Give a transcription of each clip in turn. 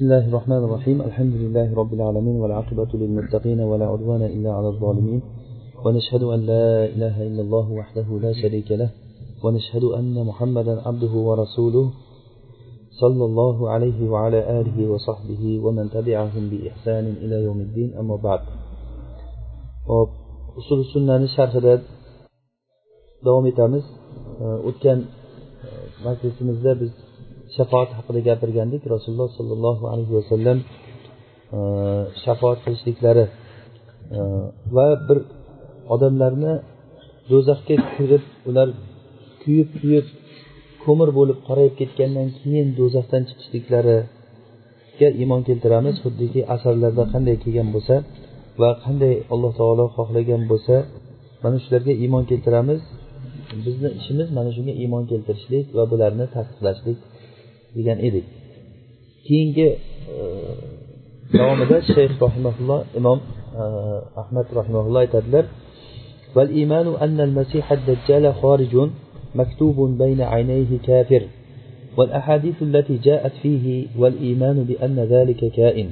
بسم الله الرحمن الرحيم الحمد لله رب العالمين والعاقبة للمتقين ولا عدوان إلا على الظالمين ونشهد أن لا إله إلا الله وحده لا شريك له ونشهد أن محمدا عبده ورسوله صلى الله عليه وعلى آله وصحبه ومن تبعهم بإحسان إلى يوم الدين أما بعد usul sunnani sharhida davom etamiz. O'tgan majlisimizda biz shafoat haqida gapirgandik. Rasululloh sollallohu alayhi vasallam e, shafoat qilishliklari e, va bir odamlarni do'zaxga kirib ular kuyib kuyib ko'mir bo'lib qorayib ketgandan keyin do'zaxdan chiqishliklariga iymon keltiramiz. Xuddiki asarlarda qanday kelgan bo'lsa va qanday alloh taolo xohlagan bo'lsa mana shularga iymon keltiramiz. Bizni ishimiz mana shunga iymon keltirishlik va bularni tasdiqlashlik degan edik keyingi davomida shayx rahimaulloh imom ahmad rahimaulloh aytadilar والإيمان أن المسيح الدجال خارج مكتوب بين عينيه كافر والأحاديث التي جاءت فيه والإيمان بأن ذلك كائن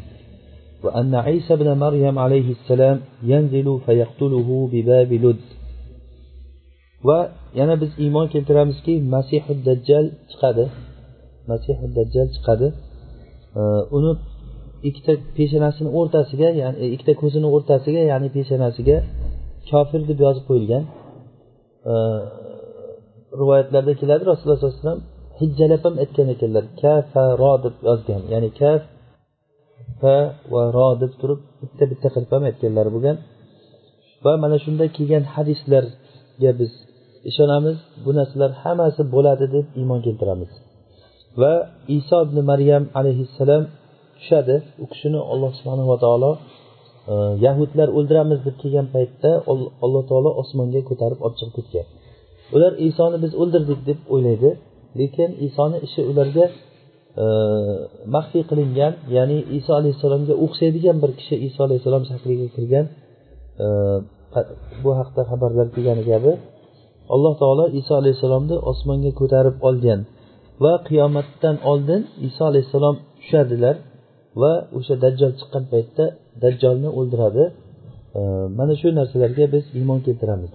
وأن عيسى بن مريم عليه السلام ينزل فيقتله بباب لد va yana biz iymon keltiramizki masihu dajjal chiqadi. Masih dajjal chiqadi. Uni ikkita peshanasini o'rtasiga ya'ni e, ikkita ko'zini o'rtasiga ya'ni peshonasiga kofir deb yozib qo'yilgan. Rivoyatlarda keladi rasululloh sollallohu alayhi vasallam hijjalab ham aytgan ekanlar kafaro deb yozgan ya'ni kaf fa va ro deb turib bitta bitta qilib ham aytganlari bo'lgan. Va mana shunda kelgan hadislarga biz ishonamiz bu narsalar hammasi bo'ladi deb iymon keltiramiz. Va iso ibn maryam alayhissalom tushadi. U kishini alloh subhanava taolo e, yahudlar o'ldiramiz deb kelgan paytda alloh taolo osmonga ko'tarib olib chiqib ketgan. Ular isoni biz o'ldirdik deb o'ylaydi. Lekin isoni ishi ularga e, maxfiy qilingan ya'ni iso alayhissalomga o'xshaydigan bir kishi iso alayhissalom shakliga kirgan e, bu haqda xabarlar kelgani kabi alloh taolo iso alayhissalomni osmonga ko'tarib olgan. Va qiyomatdan oldin iso alayhissalom tushadilar va o'sha dajjol chiqqan paytda dajjolni o'ldiradi. Mana shu narsalarga biz iymon keltiramiz.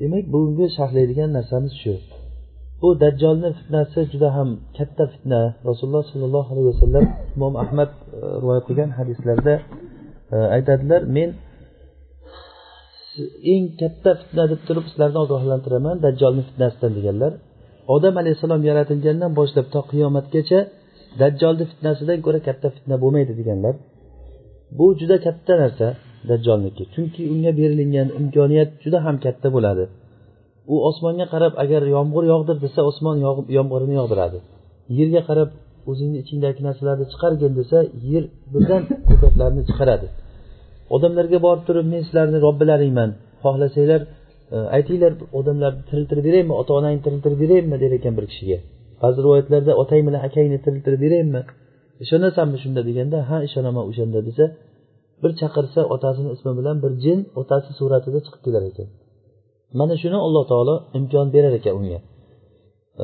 Demak bugungi sharhlaydigan narsamiz shu. Bu dajjolni fitnasi juda ham katta fitna. Rasululloh sollallohu alayhi vasallam imom ahmad e, rivoyat qilgan hadislarda e, aytadilar men eng katta fitna deb turib sizlarni ogohlantiraman dajjolni fitnasidan deganlar. Odam alayhissalom yaratilgandan boshlab to qiyomatgacha dajjolni fitnasidan ko'ra katta fitna bo'lmaydi deganlar bu juda katta narsa dajjolniki. Chunki unga berilingan imkoniyat juda ham katta bo'ladi. U osmonga qarab agar yomg'ir yog'dir desa osmon yomg'irini yog'diradi. Yerga qarab o'zingni ichingdagi narsalarni chiqargin desa yer birdan ko'katlarni chiqaradi. Odamlarga borib turib men sizlarni robbilaringman xohlasanglar E, aytinglar odamlarni tiriltirib beraymi ota onangni tiriltirib beraymi der ekan bir kishiga. Ba'zi rivoyatlarda otang bilan akangni tiriltirib beraymi ishonasanmi shunda deganda ha ishonaman o'shanda desa bir chaqirsa otasini ismi bilan bir jin otasi suratida chiqib kelar ekan. Mana shuni alloh taolo imkon berar ekan unga.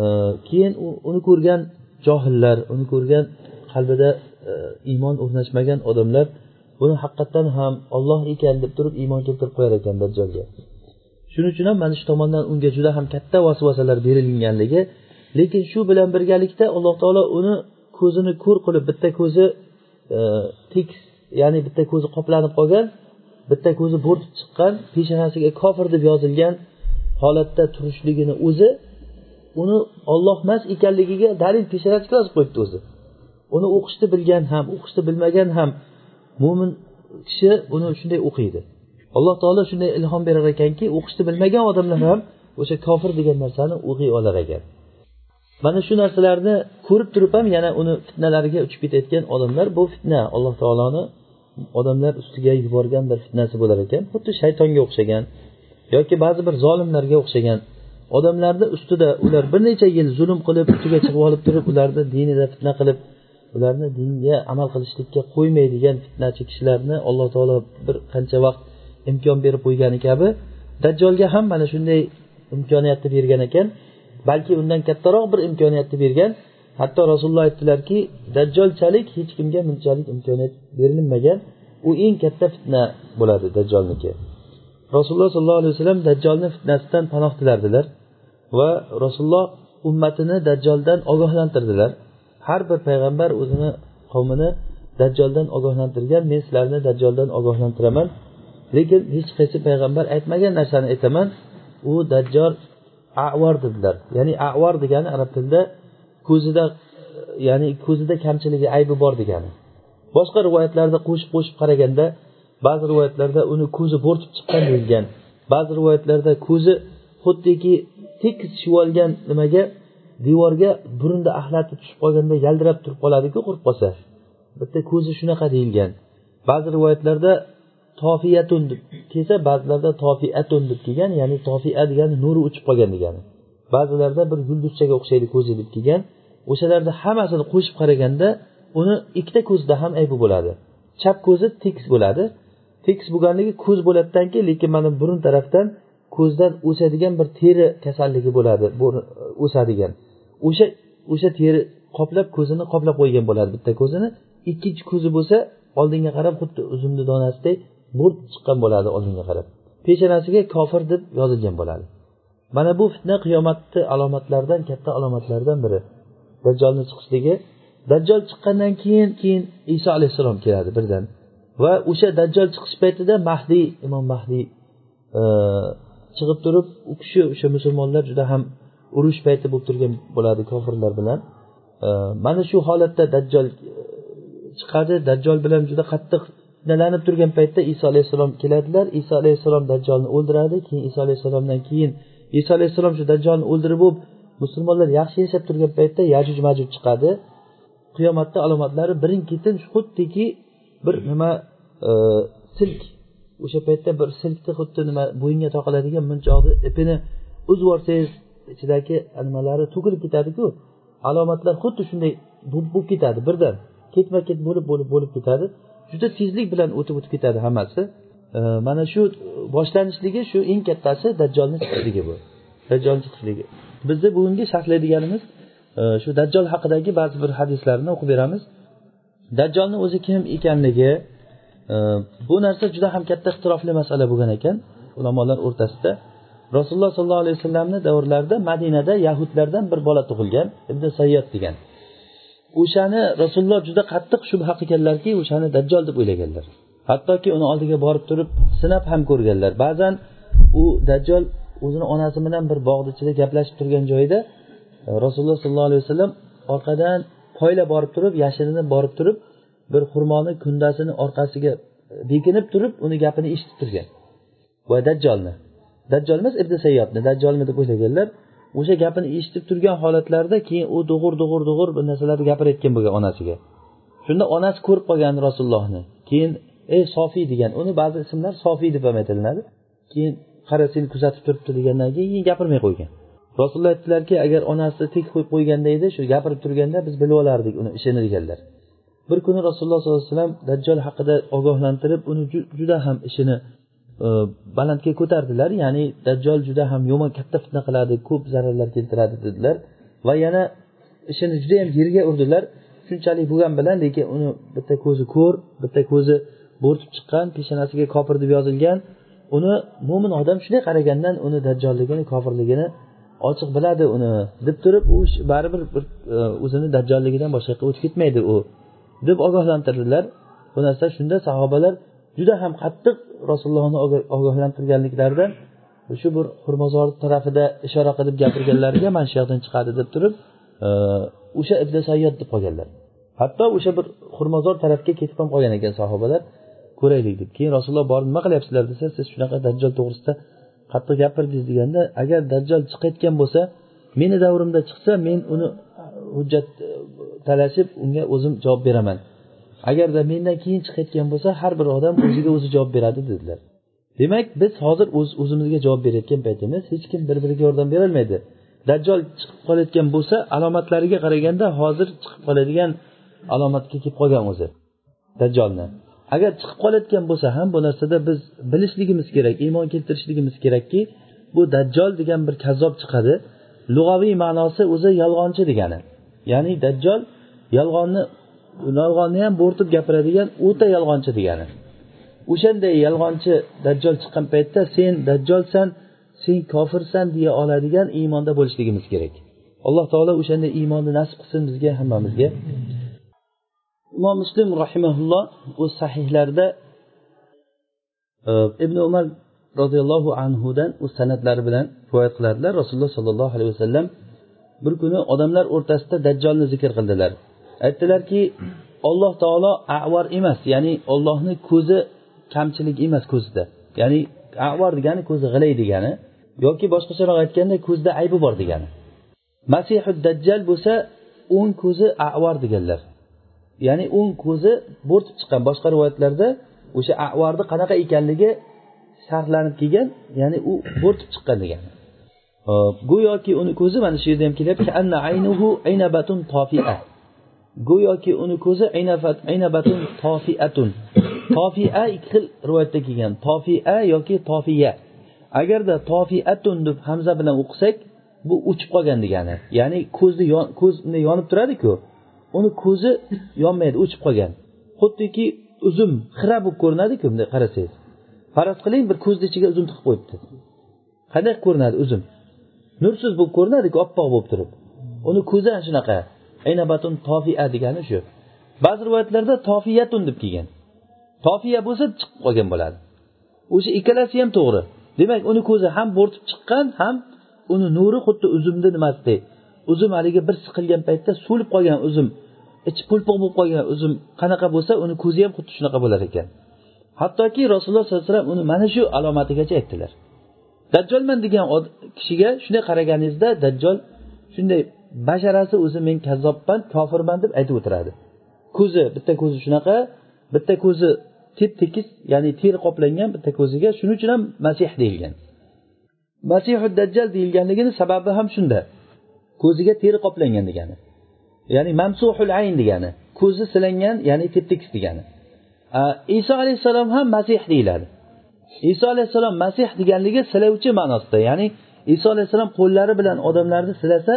E, keyin uni ko'rgan johillar uni ko'rgan qalbida e, iymon o'rnashmagan odamlar buni haqiqatdan ham olloh ekan deb turib iymon keltirib qo'yar ekan dajjolga shuning uchun ham mana shu tomondan unga juda ham katta vasvasalar berilganligi lekin shu bilan birgalikda alloh taolo uni ko'zini ko'r qilib bitta ko'zi e, tekis ya'ni bitta ko'zi qoplanib qolgan bitta ko'zi bo'rtib chiqqan peshonasiga kofir deb yozilgan holatda turishligini o'zi uni olloh emas ekanligiga dalil peshonasiga yozib qo'yibdi o'zi. Uni o'qishni bilgan ham o'qishni bilmagan ham mo'min kishi uni shunday o'qiydi. Alloh taolo shunday ilhom berar ekanki o'qishni bilmagan odamlar ham o'sha kofir degan narsani o'qiy olar ekan. Mana shu narsalarni ko'rib turib ham yana uni fitnalariga uchib ketayotgan odamlar bu fitna. Alloh taoloni odamlar ustiga yuborgan bir fitnasi bo'lar ekan. Xuddi shaytonga o'xshagan yoki ba'zi bir zolimlarga o'xshagan odamlarni ustida ular bir necha yil zulm qilib ustiga chiqib olib turib ularni dinida fitna qilib ularni dinga amal qilishlikka qo'ymaydigan fitnachi kishilarni alloh taolo bir qancha vaqt imkon berib qo'ygani kabi. Dajjolga ham mana shunday imkoniyatni bergan ekan balki undan kattaroq bir imkoniyatni bergan. Hatto rasululloh aytdilarki dajjolchalik hech kimga bunchalik imkoniyat berilmagan. U eng katta fitna bo'ladi dajjolniki. Rasululloh sollallohu alayhi vasallam dajjolni fitnasidan panoh tilardilar va rasululloh ummatini dajjoldan ogohlantirdilar. Har bir payg'ambar o'zini qavmini dajjoldan ogohlantirgan men sizlarni dajjoldan ogohlantiraman. Lekin hech qaysi payg'ambar aytmagan narsani aytaman. U dajjol avor dedilar. Ya'ni avor degani arab tilida ko'zida ya'ni ko'zida kamchiligi aybi bor degani. Boshqa rivoyatlarda qo'shib qo'shib qaraganda ba'zi rivoyatlarda uni ko'zi bo'rtib chiqqan deyilgan. Ba'zi rivoyatlarda ko'zi xuddiki tekis tushib olgan nimaga devorga burunda axlati tushib qolganda yaldirab turib qoladiku qurib qolsa. Bitta ko'zi shunaqa deyilgan. Ba'zi rivoyatlarda tofiyatun deb kelsa ba'zilarda tofiatun deb kelgan ya'ni tofia degani nuri o'chib qolgan degani. Ba'zilarda bir yulduzchaga o'xshaydi ko'zi deb kelgan. O'shalarni hammasini qo'shib qaraganda uni ikkita ko'zida ham aybi bo'ladi. Chap ko'zi tekis bo'ladi. Tekis bo'lganligi ko'z bo'ladidanki keyin lekin mana burun tarafdan ko'zdan o'sadigan bir teri kasalligi bo'ladi o'sadigan. O'sha o'sha teri qoplab ko'zini qoplab qo'ygan bo'ladi bitta ko'zini. Ikkinchi ko'zi bo'lsa oldinga qarab xuddi uzumni donasiday bo'rt chiqqan bo'ladi oldinga qarab. Peshonasiga kofir deb yozilgan bo'ladi. Mana bu fitna qiyomatni alomatlaridan katta alomatlardan biri. Dajjolni chiqishligi dajjol chiqqandan keyin keyin iso alayhissalom keladi birdan. Va o'sha dajjol chiqish paytida mahdiy imom mahdiy e, chiqib turib u kishi o'sha musulmonlar juda ham urush payti bo'lib turgan bo'ladi kofirlar bilan. E, mana shu holatda dajjol e, chiqadi. Dajjol bilan juda qattiq fitnalanib turgan paytda iso alayhissalom keladilar. Iso alayhissalom dajjolni o'ldiradi. Keyin iso alayhissalomdan keyin iso alayhissalom shu dajjolni o'ldirib bo'lib musulmonlar yaxshi yashab turgan paytda yajuj majuj chiqadi. Qiyomatni alomatlari birin ketin xuddiki bir nima e, silk o'sha paytda bir silkni xuddi nima bo'yinga taqiladigan munchoqni ipini uzib yuborsangiz ichidagi nimalari to'kilib ketadiku. Alomatlar xuddi shunday bo'lib ketadi birdan. Ketma ket bo'lib bo'lib bo'lib ketadi. Juda tezlik bilan o'tib o'tib ketadi hammasi. E, mana shu boshlanishligi shu eng kattasi dajjolni chiqishligi bu. Dajjolni chiqishligi bizni bugungi sharhlaydiganimiz e, shu dajjol haqidagi ba'zi bir hadislarni o'qib beramiz. Dajjolni o'zi kim ekanligi e, bu narsa juda ham katta ixtirofli masala bo'lgan ekan ulamolar o'rtasida. Rasululloh sollallohu alayhi vasallamni davrlarida madinada yahudlardan bir bola tug'ilgan ibn sayyod degan. O'shani rasululloh juda qattiq shubha qilganlarki o'shani dajjol deb o'ylaganlar. Hattoki uni oldiga borib turib sinab ham ko'rganlar. Ba'zan u dajjol o'zini onasi bilan bir bog'ni ichida gaplashib turgan joyida e, rasululloh sollallohu alayhi vasallam orqadan poylab borib turib yashirinib borib turib bir xurmoni kundasini orqasiga bekinib turib uni gapini eshitib turgan. Va dajjolni. Dajjol emas ibn sayyodni dajjolmi deb o'ylaganlar. O'sha gapini eshitib turgan holatlarida keyin u dug'ur dug'ur dug'ur bir narsalarni gapirayotgan bo'lgan onasiga. Shunda onasi ko'rib qolgan rasulullohni. Keyin ey sofiy degan uni ba'zi ismlar sofiy deb ham aytilinadi. Keyin qara seni kuzatib turibdi degandan keyin gapirmay qo'ygan. Rasululloh aytdilarki agar onasi tek qo'yib qo'yganda edi shu gapirib turganda biz bilib olardik uni ishini deganlar bir kuni rasululloh sollallohu alayhi vasallam dajjol haqida ogohlantirib uni juda ham ishini E, balandga ko'tardilar. Ya'ni dajjol juda ham yomon katta fitna qiladi ko'p zararlar keltiradi dedilar. Va yana ishini judayam yerga urdilar. Shunchalik bo'lgani bilan lekin uni bitta ko'zi ko'r bitta ko'zi bo'rtib chiqqan peshonasiga kofir deb yozilgan. Uni mo'min odam shunday qaragandan uni dajjolligini kofirligini ochiq biladi uni deb turib u baribir bir e, o'zini dajjolligidan boshqa yoqqa o'tib ketmaydi u deb ogohlantirdilar. Bu narsa shunda sahobalar juda ham qattiq rasulullohni ogohlantirganliklaridan shu bir xurmozor tarafida ishora qilib gapirganlariga mana shu yoqdan chiqadi deb turib e, o'sha ibn sayyod deb qolganlar. Hatto o'sha bir xurmozor tarafga ketib ham qolgan ekan sahobalar. Ko'raylik deb. Keyin rasululloh borib nima qilyapsizlar desa siz shunaqa dajjol to'g'risida qattiq gapirdingiz deganda agar dajjol chiqayotgan bo'lsa meni davrimda chiqsa men uni hujjat e, talashib unga o'zim javob beraman. Agarda mendan keyin chiqayotgan bo'lsa har bir odam o'ziga o'zi javob beradi dedilar. Demak biz hozir o'z o'zimizga javob berayotgan paytimiz hech kim bir biriga yordam berolmaydi. Dajjol chiqib qolayotgan bo'lsa alomatlariga qaraganda hozir chiqib qoladigan alomatga kelib qolgan o'zi dajjolni. Agar chiqib qolayotgan bo'lsa ham bu narsada biz bilishligimiz kerak iymon keltirishligimiz kerakki bu dajjol degan bir kazzob chiqadi. Lug'aviy ma'nosi o'zi yolg'onchi degani. Ya'ni dajjol yolg'onni yolg'onni ham bo'rtib gapiradigan o'ta yolg'onchi degani. O'shanday yolg'onchi dajjol chiqqan paytda sen dajjolsan sen kofirsan deya oladigan iymonda bo'lishligimiz kerak. Alloh taolo o'shanday iymonni nasib qilsin bizga hammamizga. Imom muslim rahimaulloh o'z sahihlarida e, ibn umar roziyallohu anhudan o'z san'atlari bilan rivoyat qiladilar. Rasululloh sollallohu alayhi vasallam bir kuni odamlar o'rtasida dajjolni zikr qildilar. Aytdilarki alloh taolo avar emas ya'ni ollohni ko'zi kamchilik emas ko'zida. Ya'ni avar degani ko'zi g'ilay degani yoki boshqacharoq aytganda ko'zda aybi bor degani. Masihu dajjal bo'lsa o'ng ko'zi avar deganlar. Ya'ni o'ng ko'zi bo'rtib chiqqan. Boshqa rivoyatlarda o'sha avarni qanaqa ekanligi sharhlanib kelgan ya'ni u bo'rtib chiqqan degani. Go'yoki uni ko'zi mana shu yerda ham kelyapti. Go'yoki uni ko'zi aynabatun tofiatun. Tofia ikki xil rivoyatda kelgan. Tofia yoki tofiya. Agarda tofiatun deb hamza bilan o'qisak bu o'chib qolgan degani. Ya'ni ko'zni ko'z bunday yonib turadiku uni ko'zi yonmaydi o'chib qolgan. Xuddiki uzum xira bo'lib ko'rinadiku bunday qarasangiz. Faraz qiling bir ko'zni ichiga uzum tiqib qo'yibdi. Qanday ko'rinadi uzum? Nursiz bo'lib ko'rinadiku oppoq bo'lib turib. Uni ko'zi ana shunaqa. Aynabatun tofia degani shu. Ba'zi rivoyatlarda tofiyatun deb kelgan. Tofiya bo'lsa chiqib qolgan bo'ladi. O'sha ikkalasi ham to'g'ri. Demak uni ko'zi ham bo'rtib chiqqan ham uni nuri xuddi uzumni nimasidek uzum haligi bir siqilgan paytda so'lib qolgan uzum ichi pulpuq bo'lib qolgan uzum qanaqa bo'lsa uni ko'zi ham xuddi shunaqa bo'lar ekan. Hattoki rasululloh sollallohu alayhi vasallam uni mana shu alomatigacha aytdilar. Dajjolman degan kishiga shunday qaraganingizda dajjol shunday basharasi o'zi men kazzobman kofirman deb aytib o'tiradi. Ko'zi bitta ko'zi shunaqa bitta ko'zi tep tekis ya'ni teri qoplangan bitta ko'ziga shuning uchun ham masih deyilgan. Masihu dajjal deyilganligini sababi ham shunda. Ko'ziga teri qoplangan degani. Ya'ni mamsuhul ayn degani. Ko'zi silangan ya'ni tep tekis degani. Iso alayhissalom ham masih deyiladi. Iso alayhissalom masih deganligi silovchi ma'nosida ya'ni iso alayhissalom qo'llari bilan odamlarni silasa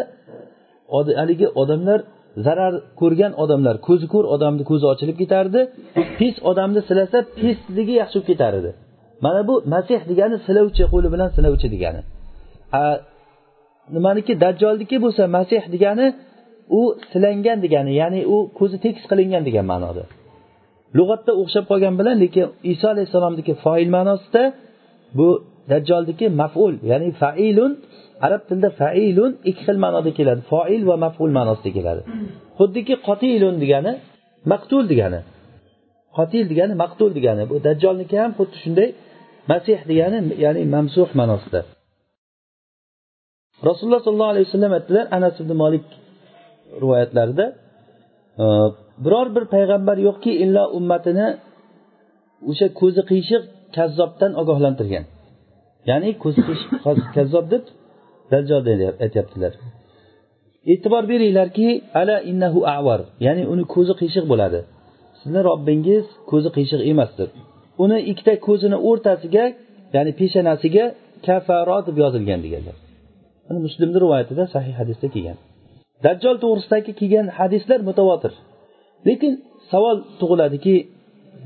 haligi odamlar zarar ko'rgan odamlar ko'zi ko'r odamni ko'zi ochilib ketardi. Pis odamni silasa pisligi yaxshi bo'lib ketar edi. Mana bu masih degani silovchi qo'li bilan silovchi degani. Nimaniki dajjolniki bo'lsa masih degani u silangan degani ya'ni u ko'zi tekis qilingan degan ma'noda. Lug'atda o'xshab qolgan bilan lekin iso alayhissalomniki foil ma'nosida bu dajjolniki maful ya'ni failun arab tilida failun ikki xil ma'noda keladi. Foil va maful ma'nosida keladi. Xuddiki qotilun degani maqtul degani. Qotil degani maqtul degani. Bu dajjolniki ham xuddi shunday masih degani ya'ni mamsuh ma'nosida. Rasululloh sollallohu alayhi vasallam aytdilar anas ibn molik rivoyatlarida biror bir payg'ambar yo'qki illo ummatini o'sha ko'zi qiyshiq kazzobdan ogohlantirgan. Ya'ni ko'zi qiyshiq kazzob deb dajjol aytyaptilar. E'tibor beringlarki ala innahu avar ya'ni uni ko'zi qiyshiq bo'ladi. Sizni robbingiz ko'zi qiyshiq emasdir. Uni ikkita ko'zini o'rtasiga ya'ni peshonasiga kafaro deb yozilgan deganlar. Muslimni rivoyatida sahih hadisda kelgan. Dajjol to'g'risidagi kelgan hadislar mutavotir. Lekin savol tug'iladiki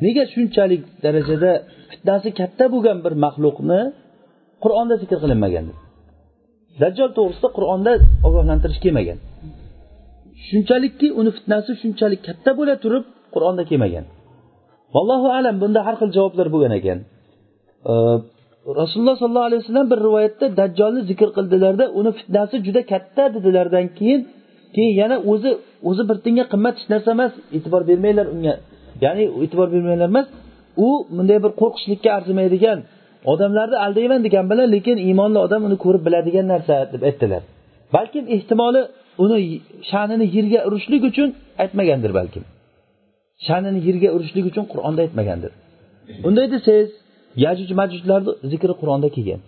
nega shunchalik darajada fitnasi katta bo'lgan bir maxluqni qur'onda zikr qilinmagan dajjol to'g'risida qur'onda ogohlantirish kelmagan. Shunchalikki uni fitnasi shunchalik katta bo'la turib qur'onda kelmagan. Vallohu alam bunda har xil javoblar bo'lgan ekan. Rasululloh sollallohu alayhi vasallam bir rivoyatda dajjolni zikr qildilarda uni fitnasi juda katta dedilardan keyin keyin yana o'zi o'zi bir tinga qimmat hech narsa emas e'tibor bermanglar unga. Ya'ni e'tibor bermanglar emas u bunday bir qo'rqishlikka arzimaydigan odamlarni aldayman degan bilan lekin iymonli odam uni ko'rib biladigan narsa deb aytdilar. Balkim ehtimoli uni sha'nini yerga urishlik uchun aytmagandir balkim. Sha'nini yerga urishlik uchun qur'onda aytmagandir. Unday desangiz yajuj majujlarni zikri qur'onda kelgan.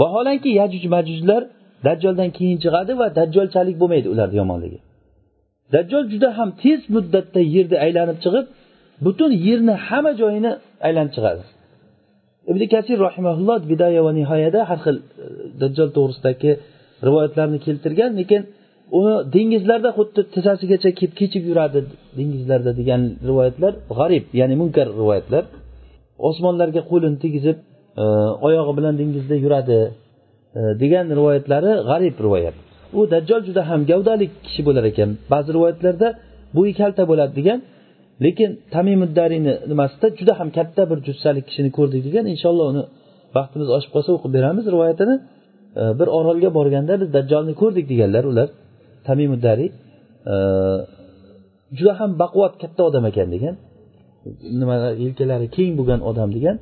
Vaholanki yajuj majujlar dajjoldan keyin chiqadi va dajjolchalik bo'lmaydi ularni yomonligi. Dajjol juda ham tez muddatda yerni aylanib chiqib butun yerni hamma joyini aylanib chiqadi. Ibn kasir rahimaulloh bidoya va nihoyada har xil e, dajjol to'g'risidagi rivoyatlarni keltirgan lekin uni dengizlarda xuddi tizzasigacha kelib kechib yuradi dengizlarda degan rivoyatlar g'arib ya'ni munkar rivoyatlar. Osmonlarga qo'lini tegizib e, oyog'i bilan dengizda yuradi e, degan rivoyatlari g'arib rivoyat. U dajjol juda ham gavdali kishi bo'lar ekan. Ba'zi rivoyatlarda bo'yi kalta bo'ladi degan lekin tamimuddarini nimasida juda ham katta bir jussali kishini ko'rdik degan inshaalloh uni vaqtimiz oshib qolsa o'qib beramiz rivoyatini. E, bir orolga borganda biz dajjolni ko'rdik deganlar ular tamimuddariy e, juda ham baquvvat katta odam ekan degan. Nima yelkalari keng bo'lgan odam degan.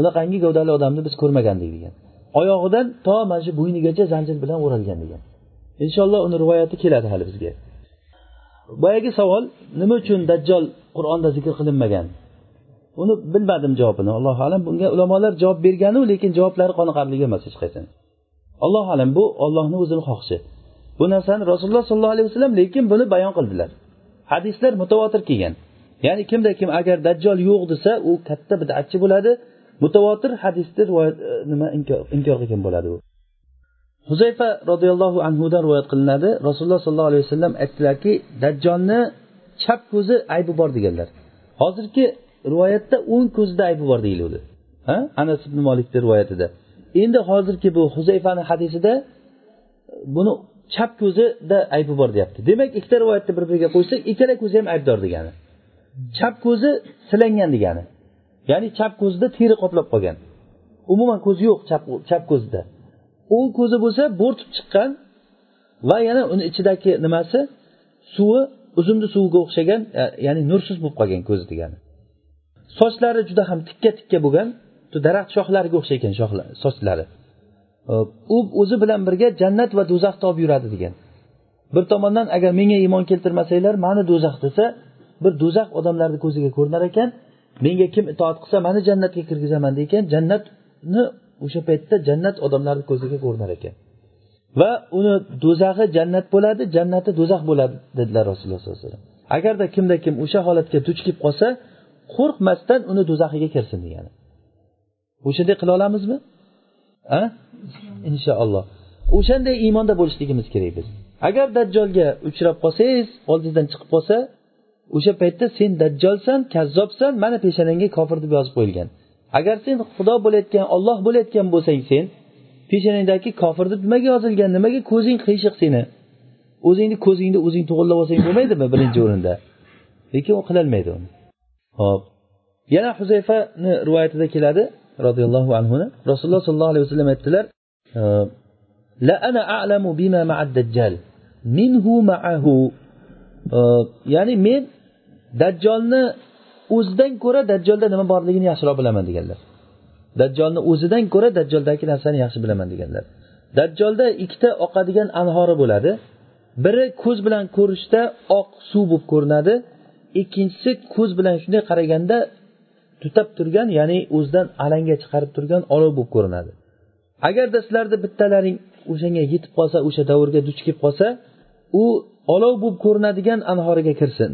Unaqangi gavdali odamni biz ko'rmagandik degan. Oyog'idan to mana shu bo'ynigacha zanjir bilan o'ralgan degan. Inshaalloh uni rivoyati keladi hali bizga. Boyagi savol nima uchun dajjol qur'onda zikr qilinmagan. Uni bilmadim javobini. Allohu alam bunga ulamolar javob berganu lekin javoblari qoniqarli emas hech qaysini allohu alam bu ollohni o'zini xohishi. Bu narsani rasululloh sollallohu alayhi vasallam lekin buni bayon qildilar. Hadislar mutavotir kelgan. Ya'ni kimda kim agar dajjol yo'q desa u katta bidatchi bo'ladi. Mutavotir hadisni rivoyat e, nima inkor qilgan bo'ladi u. Huzayfa roziyallohu anhudan rivoyat qilinadi. Rasululloh sollallohu alayhi vasallam aytdilarki dajjolni chap ko'zi aybi bor deganlar. Hozirgi rivoyatda o'ng ko'zida aybi bor deyiluvdi. Ha? Anas ibn molikni rivoyatida. Endi hozirgi bu huzayfani hadisida buni chap ko'zida aybi bor deyapti. Demak ikkita rivoyatni bir biriga qo'ysak ikkala ko'zi ham aybdor degani. Chap ko'zi silangan degani. Ya'ni chap ko'zida teri qoplab qolgan. Umuman ko'zi yo'q chap ko'zida. O'ng ko'zi bo'lsa bo'rtib chiqqan va yana uni ichidagi nimasi? Suvi uzumni suviga o'xshagan e, ya'ni nursiz bo'lib qolgan ko'zi degani. Sochlari juda ham tikka tikka bo'lgan daraxt shoxlariga o'xshaykan sochlari. E, u o'zi bilan birga jannat va do'zaxni olib yuradi degan. Bir tomondan agar menga iymon keltirmasanglar mani do'zax desa bir do'zax odamlarni ko'ziga ko'rinar ekan menga kim itoat qilsa mani jannatga kirgizaman degan jannatni o'sha paytda jannat odamlarni ko'ziga ko'rinar ekan. Va uni do'zaxi jannat bo'ladi jannati do'zax bo'ladi dedilar rasululloh sollallohu alayhi vasallam. Agarda kimda kim o'sha holatga duch kelib qolsa qo'rqmasdan uni do'zaxiga kirsin degani. O'shanday qila olamizmi? A? Inshaalloh. O'shanday iymonda bo'lishligimiz kerak biz. Agar dajjolga uchrab qolsangiz oldingizdan chiqib qolsa o'sha paytda sen dajjolsan kazzobsan mana peshonangga kofir deb yozib qo'yilgan. Agar sen xudo bo'layotgan olloh bo'layotgan bo'lsang sen peshonangdagi kofir deb nimaga yozilgan? Nimaga ko'zing qiyshiq seni? O'zingni ko'zingni o'zing to'g'irlab olsang bo'lmaydimi birinchi o'rinda? Lekin u qilolmaydi uni. Ho'p yana huzayfani rivoyatida keladi roziyallohu anhu rasululloh sollallohu alayhi vasallam aytdilar la ana a'lamu bima ma'ad dajjal. Minhu ma'ahu. Ya'ni men dajjolni o'zidan ko'ra dajjolda nima borligini yaxshiroq bilaman deganlar. Dajjolni o'zidan ko'ra dajjoldagi narsani yaxshi bilaman deganlar. Dajjolda ikkita oqadigan anhori bo'ladi. Biri ko'z bilan ko'rishda oq suv bo'lib ko'rinadi. Ikkinchisi ko'z bilan shunday qaraganda tutab turgan ya'ni o'zidan alanga chiqarib turgan olov bo'lib ko'rinadi. Agarda sizlarni bittalaring o'shanga yetib qolsa o'sha davrga duch kelib qolsa u olov bo'lib ko'rinadigan anhoriga kirsin.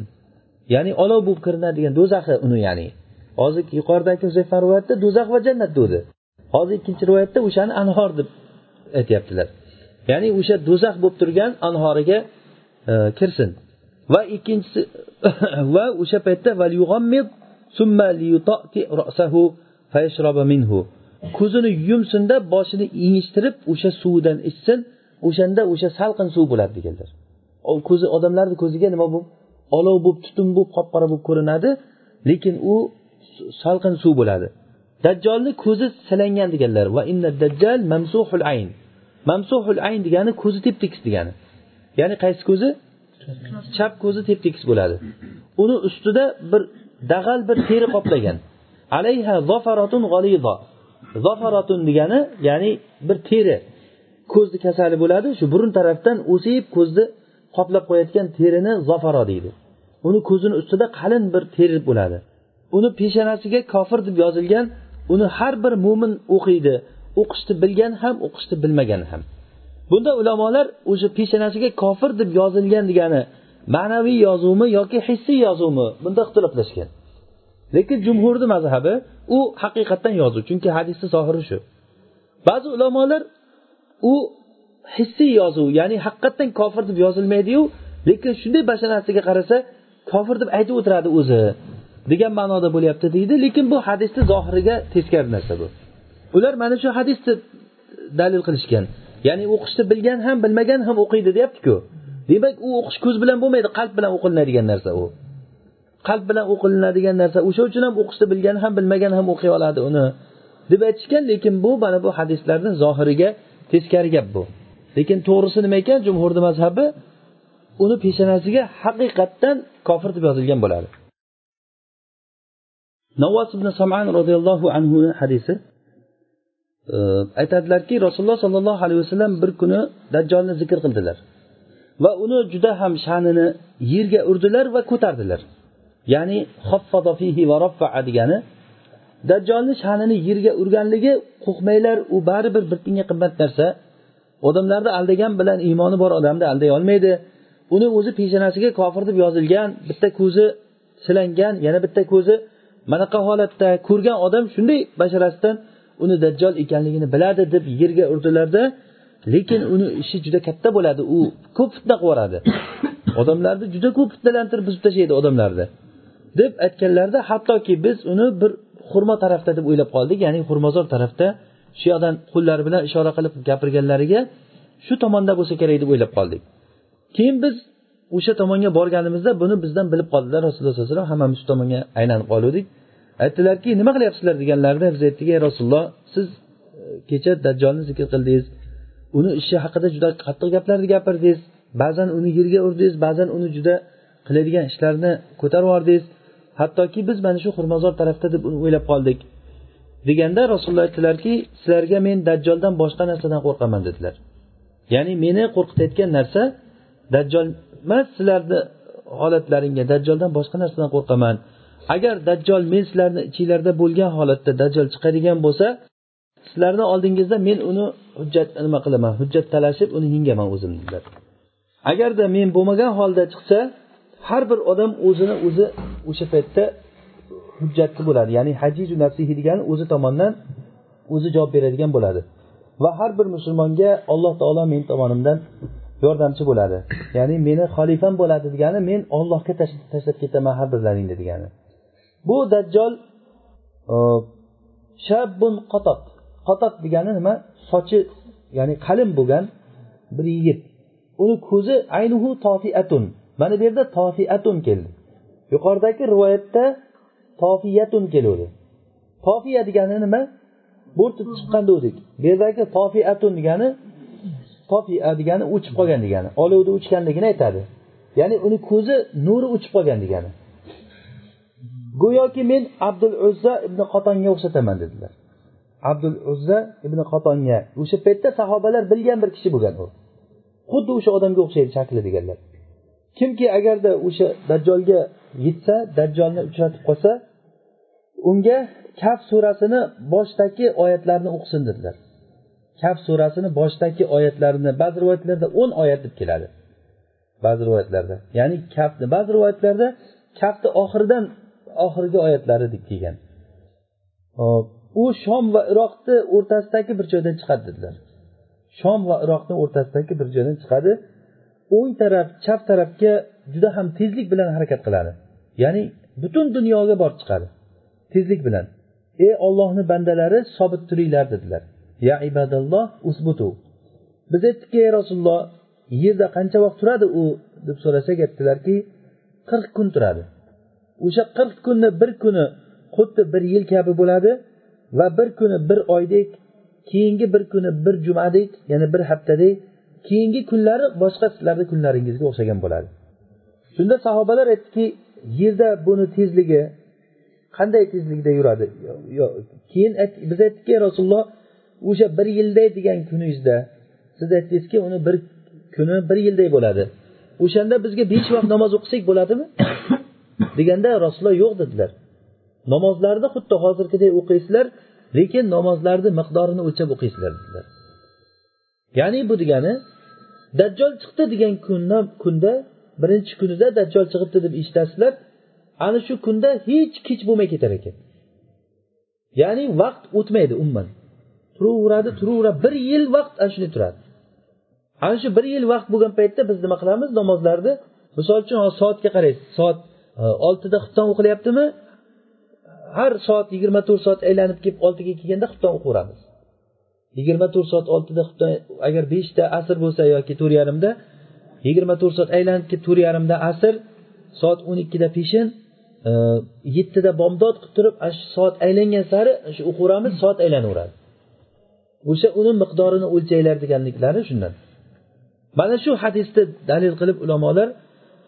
Ya'ni olov bo'lib ko'rinadigan do'zaxi uni ya'ni. Hozir yuqoridagi rivoyatda do'zax va jannat dedi hozir ikkinchi rivoyatda o'shani anhor deb aytyaptilar. Ya'ni o'sha do'zax bo'lib turgan anhoriga e, kirsin. Va ikkinchisi va o'sha paytda ko'zini yumsinda boshini engishtirib o'sha suvdan ichsin o'shanda o'sha salqin suv bo'ladi deganlar. Ko'zi odamlarni ko'ziga nima bo'lib olov bo'lib tutun bo'lib qop qora bo'lib ko'rinadi lekin u salqin suv bo'ladi. Dajjolni ko'zi silangan deganlar va inna dajjal mamsuhul ayn. Mamsuhul ayn degani ko'zi tep tekis degani. Ya'ni qaysi ko'zi? Chap ko'zi tep tekis bo'ladi. Uni ustida bir dag'al bir teri qoplagan. Alayha zofaratun g'aliza zofaratun degani ya'ni bir teri. Ko'zni kasali bo'ladi shu burun tarafdan o'sib ko'zni qoplab qo'yayotgan terini zofaro deydi. Uni ko'zini ustida qalin bir teri bo'ladi. Uni peshonasiga kofir deb yozilgan uni har bir mo'min o'qiydi. O'qishni bilgan ham o'qishni bilmagan ham. Bunda ulamolar o'sha peshonasiga kofir deb yozilgan degani ma'naviy yozuvmi yoki hissiy yozuvmi? Bunda ixtiloflashgan. Lekin jumhurni mazhabi u haqiqatdan yozuv chunki hadisni zohiri shu. Ba'zi ulamolar u hissiy yozuv ya'ni haqiqatdan kofir deb yozilmaydiyu lekin shunday bashanasiga qarasa kofir deb aytib o'tiradi o'zi. Degan ma'noda bo'lyapti deydi lekin bu hadisni zohiriga teskari narsa bu. Ular mana shu hadisni dalil qilishgan. Ya'ni o'qishni bilgan ham bilmagan ham o'qiydi deyaptiku. Demak u o'qish ko'z bilan bo'lmaydi qalb bilan o'qilinadigan narsa u. Qalb bilan o'qilinadigan narsa o'sha uchun ham o'qishni bilgan ham bilmagan ham o'qiy oladi uni. Deb aytishgan lekin bu mana bu hadislarni zohiriga teskari gap bu. Lekin to'g'risi nima ekan? Jumhurni mazhabi uni peshonasiga haqiqatdan kofir deb yozilgan bo'ladi. Navvos ibn saman roziyallohu anhu hadisi e, aytadilarki rasululloh sollallohu alayhi vasallam bir kuni dajjolni zikr qildilar va uni juda ham sha'nini yerga urdilar va ko'tardilar. Ya'ni degani dajjolni sha'nini yerga urganligi qo'rqmanglar u baribir bir tiyinga qimmat narsa. Odamlarni aldagan bilan iymoni bor odamni alday olmaydi. Uni o'zi peshonasiga kofir deb yozilgan bitta ko'zi silangan yana bitta ko'zi manaqa holatda ko'rgan odam shunday basharasidan uni dajjol ekanligini biladi deb yerga urdilarda lekin uni ishi juda katta bo'ladi. U ko'p fitna qilib yuboradi odamlarni juda ko'p fitnalantirib buzib tashlaydi odamlarni. Deb aytganlarida hattoki biz uni bir xurmo tarafda deb o'ylab qoldik ya'ni xurmozor tarafda shu yoqdan qo'llari bilan ishora qilib gapirganlariga shu tomonda bo'lsa kerak deb o'ylab qoldik. Keyin biz o'sha tomonga borganimizda buni bizdan bilib qoldilar. Rasululloh sallallohu alayhi vasallam hammamiz shu tomonga aylanib qoluvdik. Aytdilarki nima qilyapsizlar deganlarida biz aytdik ey rasululloh siz e, kecha dajjolni zikr qildingiz. Uni ishi haqida juda qattiq gaplarni gapirdingiz ba'zan uni yerga urdingiz ba'zan uni juda qiladigan ishlarini ko'tarib yubordingiz hattoki biz mana shu xurmozor tarafda deb o'ylab qoldik. Deganda rasululloh aytdilarki sizlarga men dajjoldan boshqa narsadan qo'rqaman dedilar. Ya'ni meni qo'rqitayotgan narsa dajjol emas sizlarni holatlaringga dajjoldan boshqa narsadan qo'rqaman. Agar dajjol men sizlarni ichinglarda bo'lgan holatda dajjol chiqadigan bo'lsa sizlarni oldingizda men uni hujjat nima qilaman hujjat talashib uni yengaman o'zim dedilar. Agarda men bo'lmagan holda chiqsa har bir odam o'zini o'zi o'sha paytda hujjatli bo'ladi. Ya'ni hajiju nafsihi degani o'zi tomonidan o'zi javob beradigan bo'ladi. Va har bir musulmonga alloh taolo men tomonimdan yordamchi bo'ladi. Ya'ni meni xalifam bo'ladi degani men ollohga tashlab ketaman har birlaringni degani. Bu dajjol e, shabbun qotot qotot degani nima? Sochi ya'ni qalin bo'lgan bir yigit. Uni ko'zi aynuhu tofiatun. Mana bu yerda tofiatun keldi. Yuqoridagi rivoyatda tofiyatun keluvdi. Tofiya degani nima? Bo'rtib chiqqan degdik bu yerdagi tofiatun degani tofia degani o'chib qolgan degani. Olovda o'chganligini aytadi. Ya'ni uni ko'zi nuri o'chib qolgan degani. Go'yoki men abdul uzza ibn qotonga o'xshataman dedilar. Abdul uzza ibn qotonga o'sha paytda sahobalar bilgan bir kishi bo'lgan u. Xuddi o'sha odamga o'xshaydi shakli deganlar. Kimki agarda o'sha dajjolga yetsa dajjolni uchratib qolsa unga kaf surasini boshidagi oyatlarni o'qisin dedilar. Kaf surasini boshidagi oyatlarini ba'zi rivoyatlarda o'n oyat deb keladi. Ba'zi rivoyatlarda ya'ni kafni ba'zi rivoyatlarda kafni oxiridan oxirgi oyatlari deb kelgan. U shom va iroqni o'rtasidagi bir joydan chiqadi dedilar. Shom va iroqni o'rtasidagi bir joydan chiqadi. O'ng taraf chap tarafga juda ham tezlik bilan harakat qiladi. Ya'ni butun dunyoga borib chiqadi. Tezlik bilan. Ey ollohni bandalari sobit turinglar dedilar. Ya ibadalloh usbutu. Biz aytdikki ey rasululloh yerda qancha vaqt turadi u deb so'rasak aytdilarki qirq kun turadi. O'sha qirq kunni bir kuni xuddi bir yil kabi bo'ladi va bir kuni bir oydek keyingi bir kuni bir jumadek ya'ni bir haftadek keyingi kunlari boshqa sizlarni kunlaringizga o'xshagan bo'ladi. Shunda sahobalar aytdiki yerda buni tezligi qanday tezlikda yuradi? Keyin biz aytdikki rasululloh o'sha bir yilday degan kuningizda siz aytdingizki uni bir kuni bir yilday bo'ladi. O'shanda bizga besh vaqt namoz o'qisak bo'ladimi? Deganda rasululloh yo'q dedilar. Namozlarni xuddi hozirgiday o'qiysizlar lekin namozlarni miqdorini o'lchab o'qiysizlar dedilar. Ya'ni bu degani dajjol chiqdi degan kunda kunda birinchi kunida dajjol chiqibdi deb eshitasizlar ana shu kunda hech kech bo'lmay ketar ekan. Ya'ni vaqt o'tmaydi umuman. Turaveradi turaveradi bir yil vaqt ana shunday turadi. Ana shu bir yil vaqt bo'lgan paytda biz nima qilamiz? Namozlarni misol uchun soatga qaraysiz soat oltida xufton o'qilyaptimi? Har soat yigirma to'rt soat aylanib kelib oltiga kelganda xufton o'qiveramiz yigirma to'rt soat oltida xufton agar beshta asr bo'lsa yoki to'rt yarimda yigirma to'rt soat aylanib kelib to'rt yarimda asr soat o'n ikkida peshin e, yettida bomdod qilib turib ana shu soat aylangan sari shu o'qiveramiz soat aylanaveradi. O'sha uni miqdorini o'lchanglar deganliklari shundan. Mana shu hadisni dalil qilib ulamolar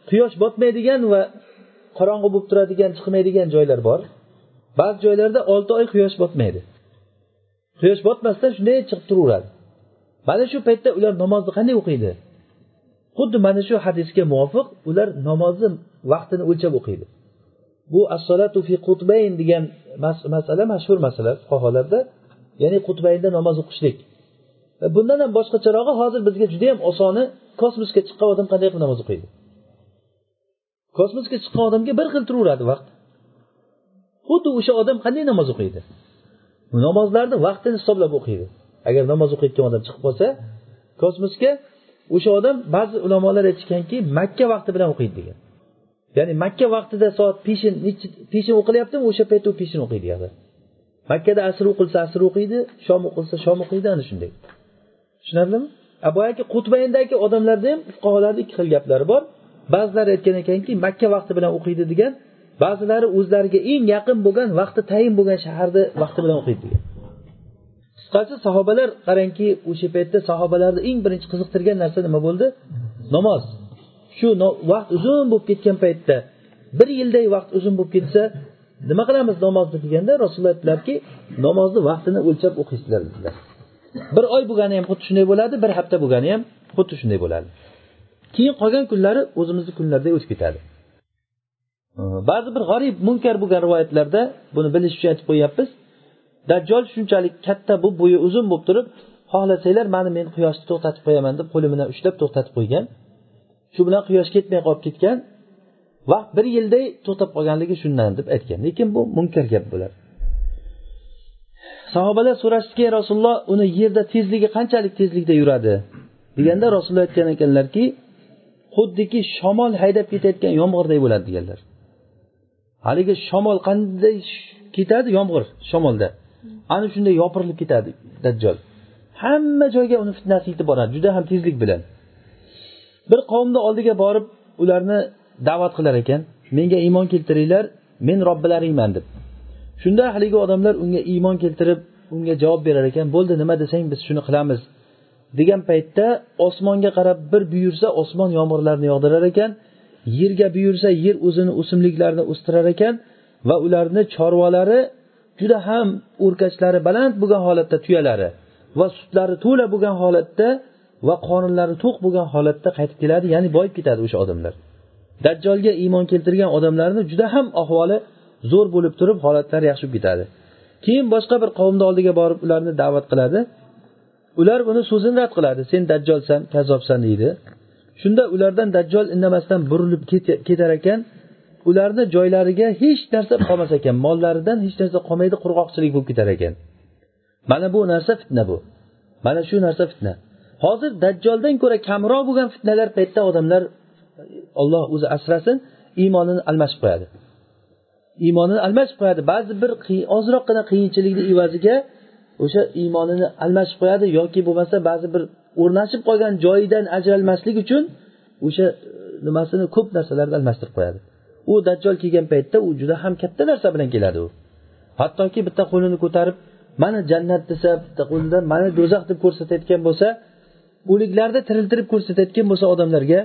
quyosh botmaydigan va qorong'i bo'lib turadigan chiqmaydigan joylar bor. Ba'zi joylarda olti oy quyosh botmaydi. Quyosh botmasdan shunday chiqib turaveradi. Mana shu paytda ular namozni qanday o'qiydi? Xuddi mana shu hadisga muvofiq ular namozni vaqtini o'lchab o'qiydi. Bu assolatu fi qutbayn degan masala mashhur masala fuqarolarda ya'ni qutbaynda namoz o'qishlik. Bundan ham boshqacharog'i hozir bizga juda yam osoni kosmosga chiqqan odam qanday qilib namoz o'qiydi? Kosmosga chiqqan odamga bir xil turaveradi vaqt. Xuddi o'sha odam qanday namoz o'qiydi? Namozlarni vaqtini hisoblab o'qiydi. Agar namoz o'qiyotgan odam chiqib qolsa kosmosga o'sha odam ba'zi ulamolar aytishganki makka vaqti bilan o'qiydi degan. Ya'ni makka vaqtida soat peshin peshin o'qilyaptimi o'sha paytda u peshin o'qiydi yani. Makkada asr o'qilsa asr o'qiydi shom o'qilsa shom o'qiydi ana shunday. Tushunarlimi? Boyagi qutbayndagi odamlarda ham fuqarolarni ikki xil gaplari bor. Ba'zilari aytgan ekanki makka vaqti bilan o'qiydi degan ba'zilari o'zlariga eng yaqin bo'lgan vaqti tayin bo'lgan shaharni vaqti bilan o'qiydi degan. Qisqasi sahobalar qarangki o'sha paytda sahobalarni eng birinchi qiziqtirgan narsa nima bo'ldi? Namoz. Shu vaqt uzun bo'lib ketgan paytda bir yilday vaqt uzun bo'lib ketsa nima qilamiz namozni deganda rasululloh aytdilarki namozni vaqtini o'lchab o'qiysizlar dedilar. Bir oy bo'lgani ham xuddi shunday bo'ladi bir hafta bo'lgani ham xuddi shunday bo'ladi. Keyin qolgan kunlari o'zimizni kunlarday o'tib ketadi. Ba'zi bir g'arib munkar bo'lgan rivoyatlarda buni bilish uchun aytib qo'yyapmiz. Dajjol shunchalik katta bu bo'yi uzun bo'lib turib xohlasanglar mani men quyoshni to'xtatib qo'yaman deb qo'li bilan ushlab to'xtatib qo'ygan. Shu bilan quyosh ketmay qolib ketgan vaqt bir yilday to'xtab qolganligi shundan deb aytgan. Lekin bu munkar gap bo'ladi sahobalar so'rashdiki rasululloh uni yerda tezligi qanchalik tezlikda yuradi? deganda rasululloh aytgan ekanlarki xuddiki shamol haydab ketayotgan yomg'irday bo'ladi deganlar. Haligi shamol qanday ketadi? Yomg'ir shamolda. Ana shunday yopirilib ketadi dajjol. Hamma joyga uni fitnasi yetib boradi juda ham tezlik bilan. Bir qavmni oldiga borib ularni da'vat qilar ekan. Menga iymon keltiringlar men robbilaringman deb. Shunda haligi odamlar unga iymon keltirib unga javob berar ekan. Bo'ldi nima desang biz shuni qilamiz. Degan paytda osmonga qarab bir buyursa osmon yomg'irlarni yog'dirar ekan yerga buyursa yer o'zini o'simliklarni o'stirar ekan va ularni chorvalari juda ham o'rkachlari baland bo'lgan holatda tuyalari va sutlari to'la bo'lgan holatda va qorinlari to'q bo'lgan holatda qaytib keladi ya'ni boyib ketadi o'sha odamlar. Dajjolga iymon keltirgan odamlarni juda ham ahvoli zo'r bo'lib turib holatlari yaxshi bo'lib ketadi. Keyin boshqa bir qavmni oldiga borib ularni da'vat qiladi. Ular buni so'zini rad qiladi. Sen dajjolsan kazzobsan deydi. Shunda ulardan dajjol indamasdan burilib ketar ekan ularni joylariga hech narsa qolmas ekan. Mollaridan hech narsa qolmaydi qurg'oqchilik bo'lib ketar ekan. Mana bu narsa fitna bu. Mana shu narsa fitna. Hozir dajjoldan ko'ra kamroq bo'lgan fitnalar paytda odamlar olloh o'zi asrasin iymonini almashib qo'yadi. Iymonini almashib qo'yadi. Ba'zi bir ozroqgina qiyinchilikni evaziga o'sha iymonini almashib qo'yadi yoki bo'lmasa ba'zi bir o'rnashib qolgan joyidan ajralmaslik uchun o'sha e, nimasini ko'p narsalarni almashtirib qo'yadi. U dajjol kelgan paytda u juda ham katta narsa bilan keladi u. Hattoki bitta qo'lini ko'tarib mana jannat desa bitta qo'lida mana do'zax deb ko'rsatayotgan bo'lsa o'liklarni tiriltirib ko'rsatayotgan bo'lsa odamlarga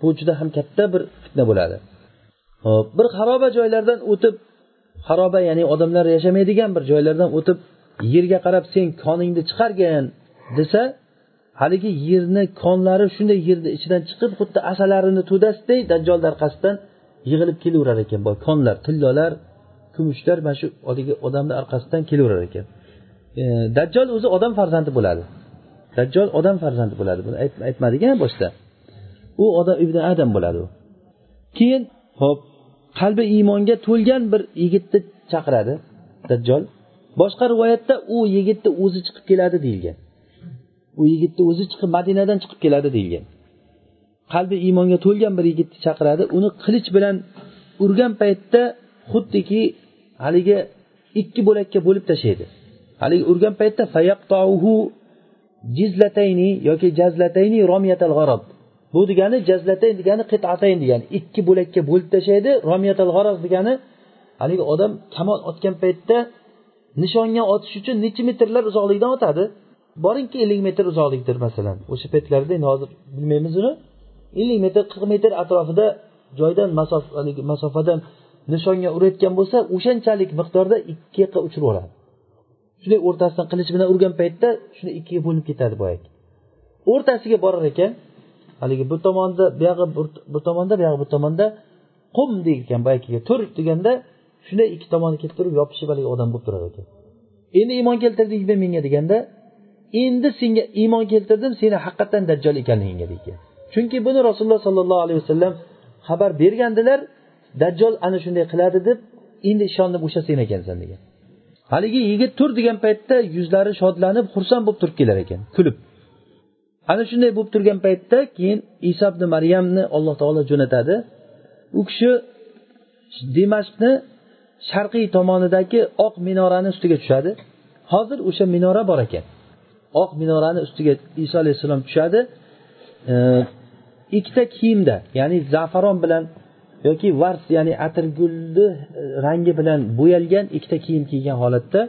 bu juda ham katta bir fitna bo'ladi. Hop bir xaroba joylardan o'tib xaroba ya'ni odamlar yashamaydigan bir joylardan o'tib yerga qarab sen koningni chiqargin desa haligi yerni konlari shunday yerni ichidan chiqib xuddi asalarini to'dasiday dajjolni orqasidan yig'ilib kelaverar ekan. Boy konlar tillolar kumushlar mana shu haligi odamni orqasidan kelaverar ekan. E, dajjol o'zi odam farzandi bo'ladi. Dajjol odam farzandi bo'ladi. Buni aytmadik boshida u odam ibn adam bo'ladi u. Keyin ho'p qalbi iymonga to'lgan bir yigitni chaqiradi dajjol. Boshqa rivoyatda u yigitni o'zi chiqib keladi deyilgan. U yigitni o'zi chiqib madinadan chiqib keladi deyilgan. Qalbi iymonga to'lgan bir yigitni chaqiradi. Uni qilich bilan urgan paytda xuddiki haligi ikki bo'lakka bo'lib tashlaydi. Haligi urgan paytda jizlatayni yoki jazlatayni romiyatal g'arob. Bu degani jazlatayn degani qitatayn degani ikki bo'lakka bo'lib tashlaydi romiyatal g'arob degani haligi odam kamon otgan paytda nishonga otish uchun necha metrlar uzoqlikdan otadi? Boringki ellik metr uzoqlikdir masalan. O'sha paytlarda endi hozir bilmaymiz uni. Ellik metr qirq metr atrofida joydan masofadan nishonga urayotgan bo'lsa o'shanchalik miqdorda ikki yoqqa uchirib yuboradi shunday o'rtasidan qilich bilan urgan paytda shuni ikkiga bo'linib ketadi boyagi. O'rtasiga borar ekan haligi bu tomonda buyog'i bu tomonda buyog'i bu tomonda qum degan boyagiga tur deganda shunday ikki tomoni kelib turib yopishib haligi odam bo'lib turar ekan. Endi iymon keltirdingmi menga deganda endi senga iymon keltirdim seni haqiqatdan dajjol ekanligingga degan chunki buni rasululloh sollallohu alayhi vasallam xabar bergandilar dajjol ana shunday qiladi deb endi ishondim o'sha sen ekansan degan. Haligi yigit tur degan paytda yuzlari shodlanib xursand bo'lib turib kelar ekan kulib. Ana shunday bo'lib turgan paytda keyin iso ibn maryamni alloh taolo jo'natadi. U kishi dimashqni sharqiy tomonidagi oq minorani ustiga tushadi. Hozir o'sha minora bor ekan. Oq minorani ustiga iso alayhissalom tushadi. Ikkita kiyimda ya'ni zafaron bilan yoki vars ya'ni atirgulni e, rangi bilan bo'yalgan ikkita kiyim kiygan holatda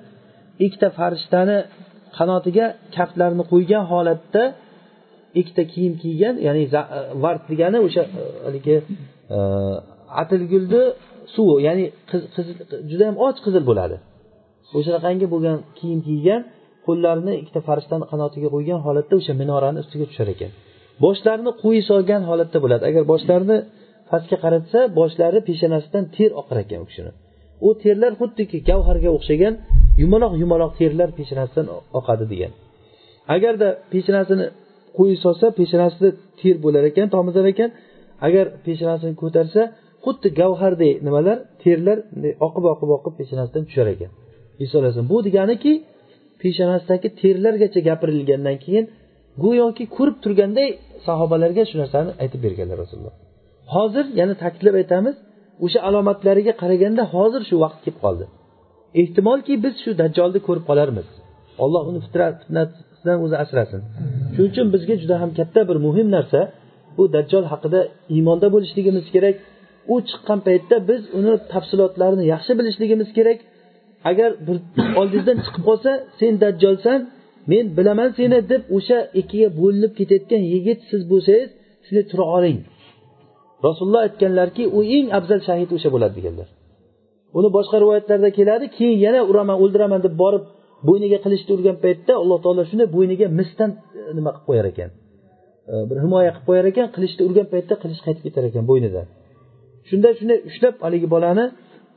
ikkita farishtani qanotiga kaftlarini qo'ygan holatda ikkita kiyim kiygan ya'ni e, vars degani o'sha e, haligi atirgulni suvi ya'ni judayam och qizil bo'ladi. O'shanaqangi bo'lgan kiyim kiygan qo'llarini ikkita farishtani qanotiga qo'ygan holatda o'sha minorani ustiga tushar ekan. Boshlarini quyi solgan holatda bo'ladi. Agar boshlarini pastga qaratsa boshlari peshonasidan ter oqar ekan u kishini. U terlar xuddiki gavharga o'xshagan yumaloq yumaloq terlar peshonasidan oqadi degan. Agarda peshonasini quyi solsa peshanasida ter bo'lar ekan tomizar ekan. Agar peshonasini ko'tarsa xuddi gavharday nimalar terlar oqib oqib oqib peshonasidan tushar ekan. Iso alayhissalom bu deganiki peshonasidagi terlargacha gapirilgandan keyin go'yoki ko'rib turganday sahobalarga shu narsani aytib berganlar rasululloh. Hozir yana ta'kidlab aytamiz o'sha alomatlariga qaraganda hozir shu vaqt kelib qoldi. Ehtimolki biz shu dajjolni ko'rib qolarmiz. Alloh uni fitnasidan o'zi asrasin. Shuning uchun bizga juda ham katta bir muhim narsa bu dajjol haqida iymonda bo'lishligimiz kerak u chiqqan paytda biz uni tafsilotlarini yaxshi bilishligimiz kerak. Agar bir oldingizdan chiqib qolsa sen dajjolsan men bilaman seni deb o'sha ikkiga bo'linib ketayotgan yigit siz bo'lsangiz shunday tura oling. Rasululloh aytganlarki u eng afzal shahid o'sha bo'ladi deganlar. Uni boshqa rivoyatlarda keladi keyin yana uraman o'ldiraman deb borib bo'yniga qilichni urgan paytda alloh taolo shunday bo'yniga misdan e, nima qilib qo'yar ekan? E, bir himoya qilib qo'yar ekan qilichni urgan paytda qilich qaytib ketar ekan bo'ynidan. Shunday shunday ushlab haligi bolani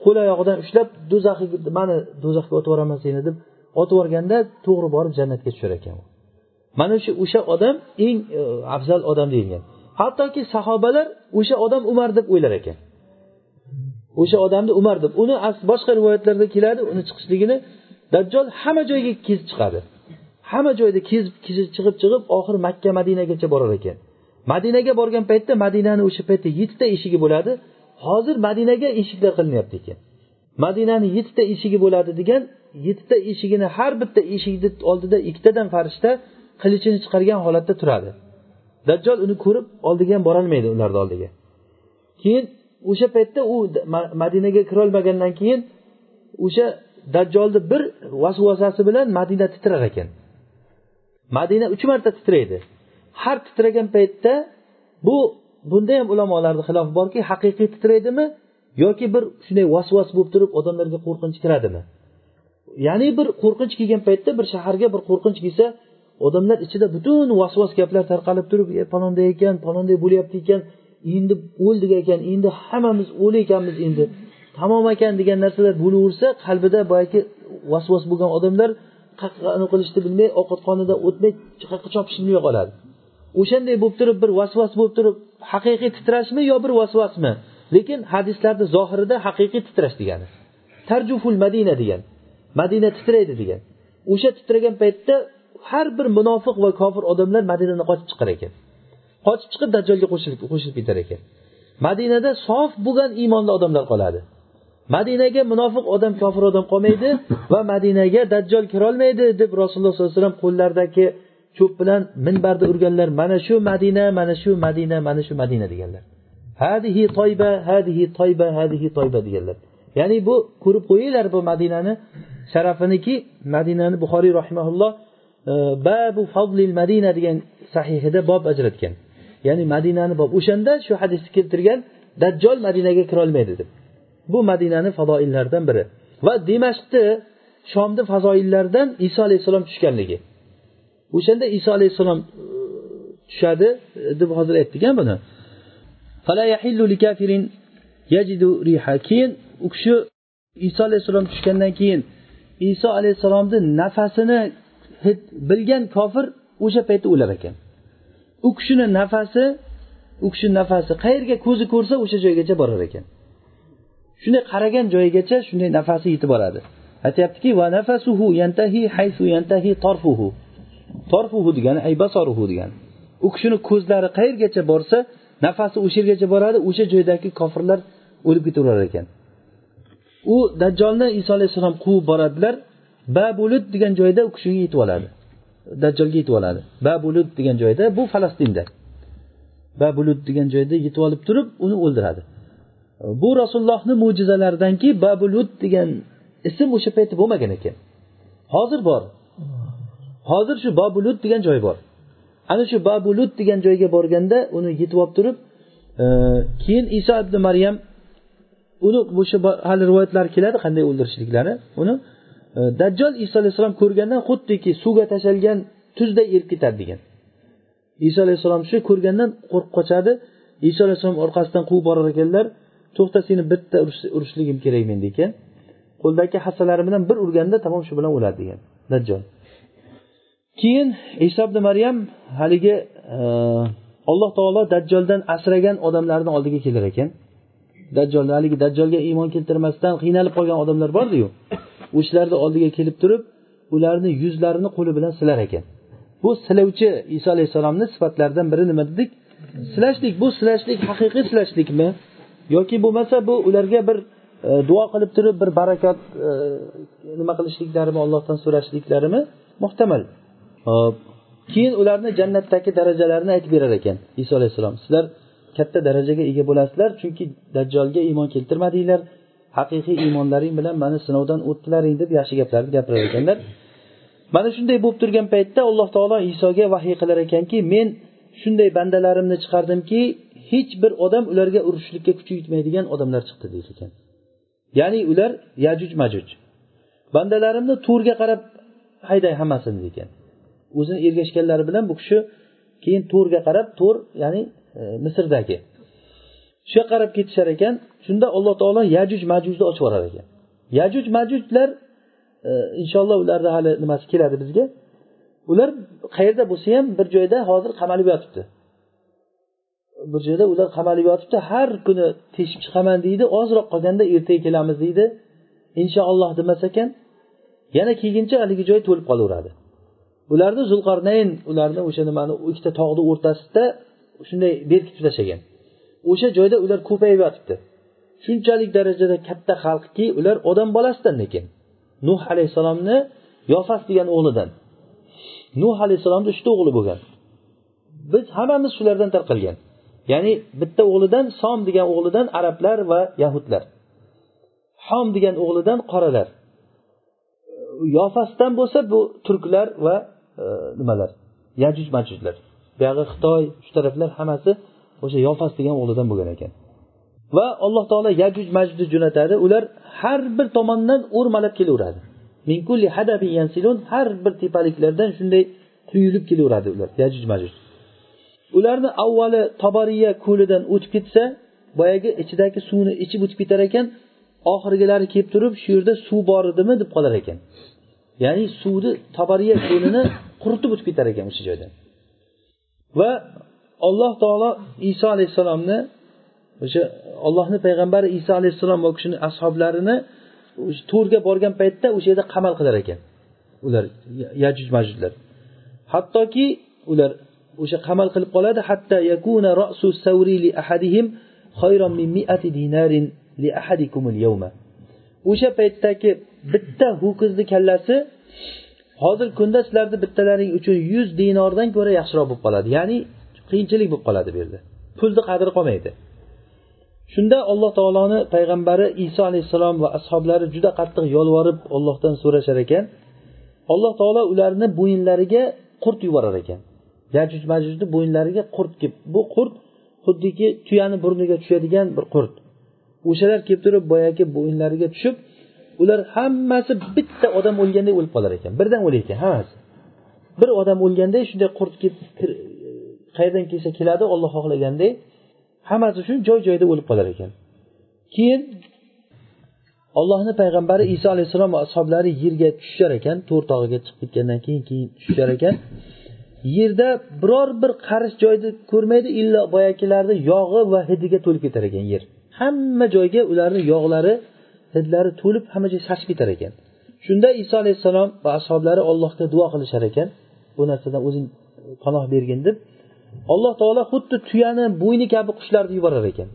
qo'l oyog'idan ushlab do'zaxiga mani do'zaxga otib yuboraman seni deb otib yuborganda to'g'ri borib jannatga tushar ekan mana shu o'sha odam eng e, afzal odam deyilgan. Hattoki sahobalar o'sha odam umar deb o'ylar ekan. O'sha odamni umar deb. Uni boshqa rivoyatlarda keladi uni chiqishligini dajjol hamma joyga kezib chiqadi. Hamma joyda kezib chiqib chiqib oxiri makka madinagacha borar ekan. Madinaga borgan paytda madinani o'sha paytda yettita eshigi bo'ladi. Hozir madinaga eshiklar qilinyapti ekan madinani yettita eshigi bo'ladi degan yettita eshigini har bitta eshikni oldida ikkitadan farishta qilichini chiqargan holatda turadi. Dajjol uni ko'rib oldiga ham borolmaydi ularni oldiga. Keyin o'sha paytda u madinaga kirolmagandan keyin o'sha dajjolni bir vasvasasi bilan madina titrar ekan. Madina uch marta titraydi. Har titragan paytda bu bunda ham ulamolarni xilofi borki haqiqiy titraydimi yoki bir shunday vasvas bo'lib turib odamlarga qo'rqinch kiradimi? Ya'ni bir qo'rqinch kelgan paytda bir shaharga bir qo'rqinch kelsa odamlar ichida butun vasvas gaplar tarqalib turib e palonday ekan palonday bo'lyapti ekan endi o'ldik ekan endi hammamiz o'l ekanmiz endi tamom ekan degan narsalar bo'laversa qalbida boyagi vasvas bo'lgan odamlar qayerqa qilishni bilmay ovqat o'tmay qayerqa chopishni bilmay qoladi. O'shanday bo'lib turib bir vasvas bo'lib turib haqiqiy titrashmi yo bir vasvasmi? Lekin hadislarni zohirida haqiqiy titrash degani. Tarjuful madina degan. Madina titraydi degan. O'sha titragan paytda har bir munofiq va kofir odamlar madinadan qochib chiqar ekan. Qochib chiqib dajjolga qo'shilib qo'shilib ketar ekan. Madinada sof bo'lgan iymonli odamlar qoladi. Madinaga munofiq odam kofir odam qolmaydi va madinaga dajjol kirolmaydi deb rasululloh sollallohu alayhi vasallam qo'llaridagi cho'p bilan minbarda urganlar mana shu madina mana shu madina mana shu madina deganlar. Hadihi toyba hadihi toyba hadihi toyba deganlar. Ya'ni bu ko'rib qo'yinglar bu madinani sharafiniki madinani buxoriy rahimaulloh e, babu fazlil madina degan sahihida bob ajratgan. Ya'ni madinani bob. O'shanda shu hadisni keltirgan dajjol madinaga kirolmaydi deb. Bu madinani fazoillaridan biri. Va dimashqni shomni fazoillaridan iso alayhissalom tushganligi. O'shanda iso alayhissalom e, tushadi e, deb hozir aytdik buni. Keyin u kishi iso alayhissalom tushgandan keyin iso alayhissalomni nafasini bilgan kofir o'sha paytda o'lar ekan. U kishini nafasi u kishini nafasi qayerga ko'zi ko'rsa o'sha joygacha borar ekan. Shunday qaragan joyigacha shunday nafasi yetib boradi. Aytyaptiki va nafasuhu yantahi haysu yantahi torfuhu torfuhu degani ay basoruhu degani u kishini ko'zlari qayergacha borsa nafasi o'sha yergacha boradi o'sha joydagi kofirlar o'lib ketaverar ekan. U dajjolni iso alayhissalom quvib boradilar babulud degan joyda u kishiga yetib oladi. Dajjolga yetib oladi. Babulud degan joyda bu falastinda. Babulud degan joyda yetib olib turib uni o'ldiradi. Bu rasulullohni mo'jizalaridanki babulud degan ism o'sha paytda bo'lmagan ekan. Hozir bor. Hozir shu bobulut degan joy bor. Ana shu bobulut degan joyga borganda uni yetib olib turib e, keyin iso ibn maryam uni o'sha hali rivoyatlar keladi qanday o'ldirishliklari uni e, dajjol iso alayhissalom ko'rgandan xuddiki suvga tashlangan tuzday erib ketadi degan. Iso alayhissalom shu ko'rgandan qo'rqib qochadi. Iso alayhissalom orqasidan quvib borar ekanlar to'xta seni bitta urishligim kerak menda ekan. Qo'ldagi hassalari bilan bir urganda tamom shu bilan o'ladi degan. Dajjol keyin iso ibn maryam haligi e, alloh taolo dajjoldan asragan odamlarni oldiga kelar ekan. Dajjol haligi dajjolga iymon keltirmasdan qiynalib qolgan odamlar bordiyu o'shalarni oldiga kelib turib ularni yuzlarini qo'li bilan silar ekan. Bu silovchi iso alayhissalomni sifatlaridan biri nima dedik? Silashlik bu silashlik haqiqiy silashlikmi? Yoki bo'lmasa bu ularga bir e, duo qilib turib bir barakat e, nima qilishliklarimi ollohdan so'rashliklarimi muhtamal. Hop keyin ularni jannatdagi darajalarini aytib berar ekan. Iso alayhissalom sizlar katta darajaga ega bo'lasizlar chunki dajjolga iymon keltirmadinglar. Haqiqiy iymonlaring bilan mani sinovdan o'tdilaring deb yaxshi gaplarni gapirar ekanlar. Mana shunday bo'lib turgan paytda alloh taolo isoga vahiy qilar ekanki men shunday bandalarimni chiqardimki hech bir odam ularga urushishlikka kuchi yetmaydigan odamlar chiqdi deydi ekan. Ya'ni ular yajuj majuj bandalarimni to'rga qarab hayday hammasini degan o'zini ergashganlari bilan bu kishi keyin to'rga qarab to'r ya'ni e, misrdagi. Shu yoqqa qarab ketishar ekan shunda alloh taolo yajuj majujni ochib yuborar ekan. Yajuj majujlar e, inshaalloh ularni hali nimasi keladi bizga? Ular qayerda bo'lsa ham bir joyda hozir qamalib yotibdi. Bir joyda ular qamalib yotibdi har kuni teshib chiqaman deydi ozroq qolganda ertaga kelamiz deydi. Inshaalloh demas ekan yana kelguncha haligi joy to'lib qolaveradi. Ularni zulqarnayn ularni o'sha nimani ikkita tog'ni o'rtasida shunday berkitib tashlagan. O'sha joyda ular ko'payib yotibdi. Shunchalik darajada katta xalqki ular odam bolasidan lekin. Nuh alayhissalomni yofas degan o'g'lidan. Nuh alayhissalomni uchta o'g'li bo'lgan. Biz hammamiz shulardan tarqalgan. Ya'ni bitta o'g'lidan som degan o'g'lidan arablar va yahudlar. Xom degan o'g'lidan qoralar. Yofasdan bo'lsa bu turklar va Э, nimalar? Yajuj majujlar. Buyog'i xitoy shu taraflar hammasi o'sha yofas degan o'g'lidan bo'lgan ekan. Va alloh taolo yajuj majudni jo'natadi. Ular har bir tomondan o'rmalab kelaveradi. Har bir tepaliklardan shunday quyilib kelaveradi ular yajuj majuj ularni avvali tobariya ko'lidan o'tib ketsa boyagi ichidagi suvni ichib o'tib ketar ekan oxirgilari kelib turib shu yerda suv bor edimi deb qolar ekan. Ya'ni suvni tobariya ko'lini quritib o'tib ketar ekan o'sha joydan. Va alloh taolo iso alayhissalomni o'sha ollohni payg'ambari iso alayhissalom va u kishini ashoblarini to'rga borgan paytda o'sha yerda qamal qilar ekan. Ular yajuj majudlar. Hattoki ular o'sha qamal qilib qoladi hatta yakuna ra'su savri li ahadihim min mi'ati dinarin li ahadikum al-yawma o'sha paytdagi bitta ho'kizni kallasi hozirgi kunda sizlarni bittalaring uchun yuz dinordan ko'ra yaxshiroq bo'lib qoladi. Ya'ni qiyinchilik bo'lib qoladi bu yerda. Pulni qadri qolmaydi. Shunda alloh taoloni payg'ambari iso alayhissalom va ashoblari juda qattiq yolvorib ollohdan so'rashar ekan. Alloh taolo ularni bo'yinlariga qurt yuborar ekan. Yajuj majujni bo'yinlariga qurt kelib bu qurt xuddiki tuyani burniga tushadigan bir qurt. O'shalar kelib turib boyagi bo'yinlariga tushib ular hammasi bitta odam o'lganday o'lib qolar ekan. Birdan o'lar ekan hammasi. Bir odam o'lganda shunday qurt kelib e, qayerdan kelsa keladi olloh xohlaganday hammasi shu joy joyida o'lib qolar ekan. Keyin ollohni payg'ambari iso alayhissalom va ashoblari yerga tushishar ekan to'r tog'iga chiqib ketgandan keyin keyin tushishar ekan. Yerda biror bir qarish joyni ko'rmaydi illo boyagilarni yog'i va hidiga to'lib ketar ekan yer. Hamma joyga ularni yog'lari hidlari to'lib hamma joy sachib ketar ekan. Shunda iso alayhissalom va ashoblari allohga duo qilishar ekan bu narsadan o'zing panoh bergin deb alloh taolo xuddi tuyani bo'yni kabi qushlarni yuborar ekan.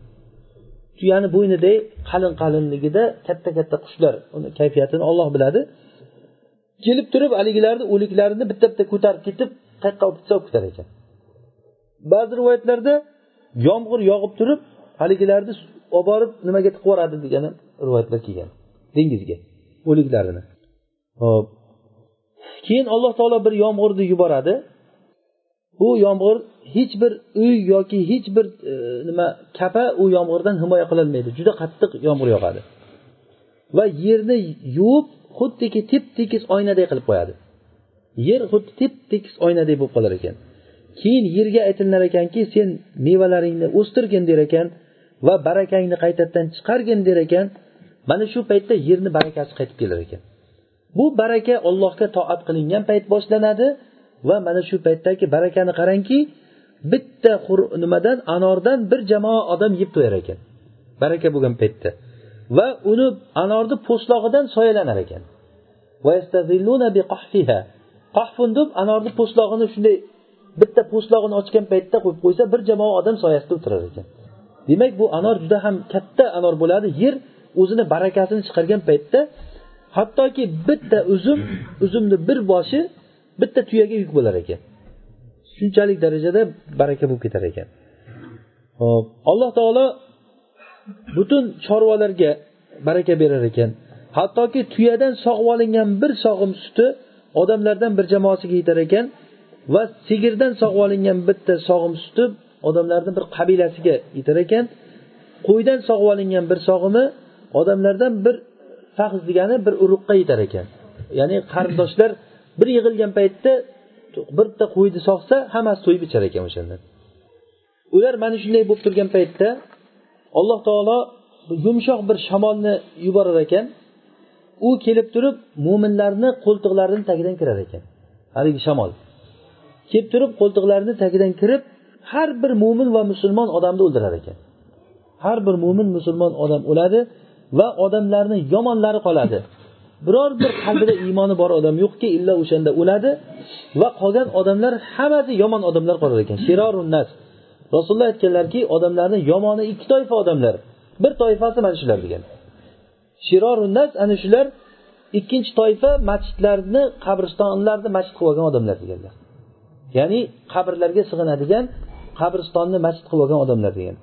Tuyani bo'yniday qalin qalinligida katta katta qushlar uni kayfiyatini olloh biladi. Kelib turib haligilarni o'liklarini bitta bitta ko'tarib ketib qayoqqa olib ketsa olib ketar ekan. Ba'zi rivoyatlarda yomg'ir yog'ib turib haligilarni olib borib nimaga tiqib yuboradi degan rivoyatlar kelgan. Dengizga o'liklarini ho'p keyin alloh taolo bir yomg'irni yuboradi. Bu yomg'ir hech bir uy yoki hech bir e, nima kapa u yomg'irdan himoya qilolmaydi juda qattiq yomg'ir yog'adi. Va yerni yuvib xuddiki tep tekis oynaday qilib qo'yadi. Yer xuddi tep tekis oynaday bo'lib qolar ekan. Keyin yerga aytilinar ekanki sen mevalaringni o'stirgin der ekan va barakangni qaytadan chiqargin der ekan. Mana shu paytda yerni barakasi qaytib kelar ekan. Bu baraka ollohga toat qilingan payt boshlanadi va mana shu paytdagi barakani qarangki bitta nimadan anordan bir jamoa odam yeb to'yar ekan. Baraka bo'lgan paytda. Va uni anorni po'stlog'idan soyalanar ekan. Qahfun deb anorni po'stlog'ini shunday bitta po'stlog'ini ochgan paytda qo'yib qo'ysa bir jamoa odam soyasida o'tirar ekan. Demak bu anor juda ham katta anor bo'ladi. Yer o'zini barakasini chiqargan paytda hattoki bitta uzum uzumni bir boshi bitta tuyaga yuk bo'lar ekan. Shunchalik darajada baraka bo'lib ketar ekan. Hop alloh taolo butun chorvalarga baraka berar ekan. Hattoki tuyadan sog'ib olingan bir sog'im suti odamlardan bir jamoasiga yetar ekan va sigirdan sog'ib olingan bitta sog'im suti odamlarni bir qabilasiga yetar ekan. Qo'ydan sog'ib olingan bir sog'imi odamlardan bir fahz degani bir urug'qa yetar ekan. Ya'ni qarindoshlar bir yig'ilgan paytda bitta qo'yni sog'sa hammasi to'yib ichar ekan o'shanda. Ular mana shunday bo'lib turgan paytda alloh taolo yumshoq bir shamolni yuborar ekan. U kelib turib mo'minlarni qo'ltiqlarini tagidan kirar ekan. Haligi shamol. Kelib turib qo'ltiqlarini tagidan kirib har bir mo'min va musulmon odamni o'ldirar ekan. Har bir mo'min musulmon odam o'ladi va odamlarni yomonlari qoladi. Biror bir qalbida iymoni bor odam yo'qki illa o'shanda o'ladi va qolgan odamlar hammasi yomon odamlar qolar ekan. Shirorunnas rasululloh aytganlarki odamlarni yomoni ikki toifa odamlar. Bir toifasi mana shular degan. Shirorunnas ana shular ikkinchi toifa masjidlarni qabristonlarni masjid qilib olgan odamlar deganlar ya'ni qabrlarga sig'inadigan qabristonni masjid qilib olgan odamlar degan.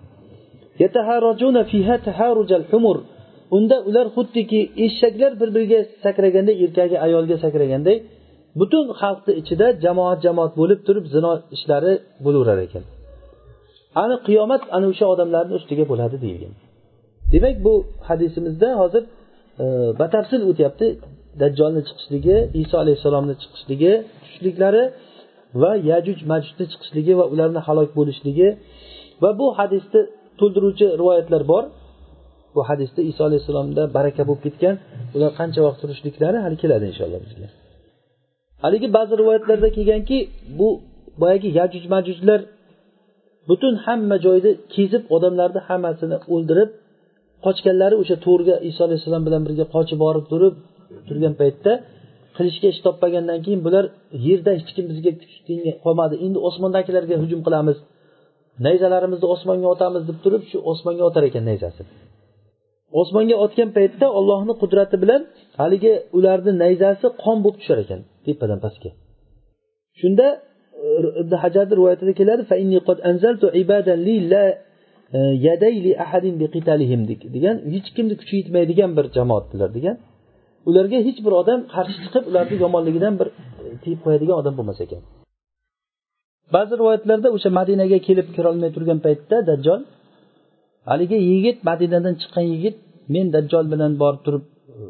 Unda ular xuddiki eshaklar bir biriga sakraganday erkagi ayolga sakraganday butun xalqni ichida jamoat jamoat bo'lib turib zino ishlari bo'laverar ekan. Ani qiyomat ana o'sha odamlarni ustiga bo'ladi deyilgan. Demak bu hadisimizda hozir e, batafsil o'tyapti. Dajjolni chiqishligi iso alayhissalomni chiqishligi tushliklari va yajuj majudni chiqishligi va ularni halok bo'lishligi va bu hadisni to'ldiruvchi rivoyatlar bor. Bu hadisda iso alayhissalomda baraka bo'lib ketgan ular qancha vaqt turishliklari hali keladi inshaalloh bizga. Haligi ba'zi rivoyatlarda kelganki bu boyagi yajuj majujlar butun hamma joyni kezib odamlarni hammasini o'ldirib qochganlari o'sha to'rga iso alayhissalom bilan birga qochib borib turib turgan paytda qilishga ish topmagandan keyin bular yerda hech kim bizga qolmadi. Endi osmondagilarga hujum qilamiz nayzalarimizni osmonga otamiz deb turib shu osmonga otar ekan nayzasini osmonga otgan paytda ollohni qudrati bilan haligi ularni nayzasi qon bo'lib tushar ekan tepadan pastga. Shunda e, ibn hajarni rivoyatida keladi e, degan hech kimni kuchi yetmaydigan bir jamoatdilar degan. Ularga hech bir odam qarshi chiqib ularni yomonligidan bir e, tiyib qo'yadigan odam bo'lmas ekan. Ba'zi rivoyatlarda o'sha madinaga kelib kirolmay turgan paytda dajjol haligi yigit madinadan chiqqan yigit men dajjol bilan borib turib e,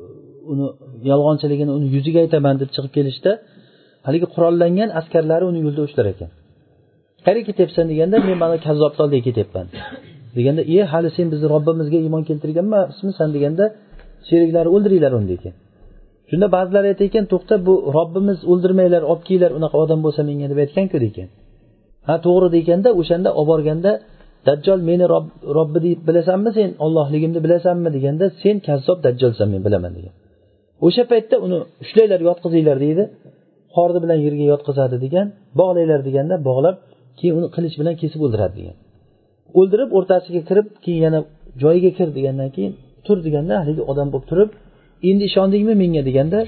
uni yolg'onchiligini uni yuziga aytaman deb chiqib kelishda haligi qurollangan askarlari uni yo'lda ushlar ekan. Qayerga ketyapsan deganda men mana kazzob toldiga ketyapman. Deganda iye hali sen bizni robbimizga iymon keltirganmasmisan deganda sheriklari o'ldiringlar uni degan shunda ba'zilar aytayotgan to'xta bu robbimiz o'ldirmanglar olib kelinglar unaqa odam bo'lsa menga deb aytganku degan ha to'g'ri deganda o'shanda olib borganda dajjol meni robbi deb bilasanmi sen ollohligimni bilasanmi deganda sen kazzob dajjolsan men bilaman degan. O'sha paytda uni ushlanglar yotqizinglar deydi. Qorni bilan yerga yotqizadi degan bog'langlar deganda bog'lab keyin uni qilich bilan kesib o'ldiradi degan. O'ldirib o'rtasiga kirib keyin yana joyiga kir degandan keyin tur deganda haligi odam bo'lib turib endi ishondingmi menga? deganda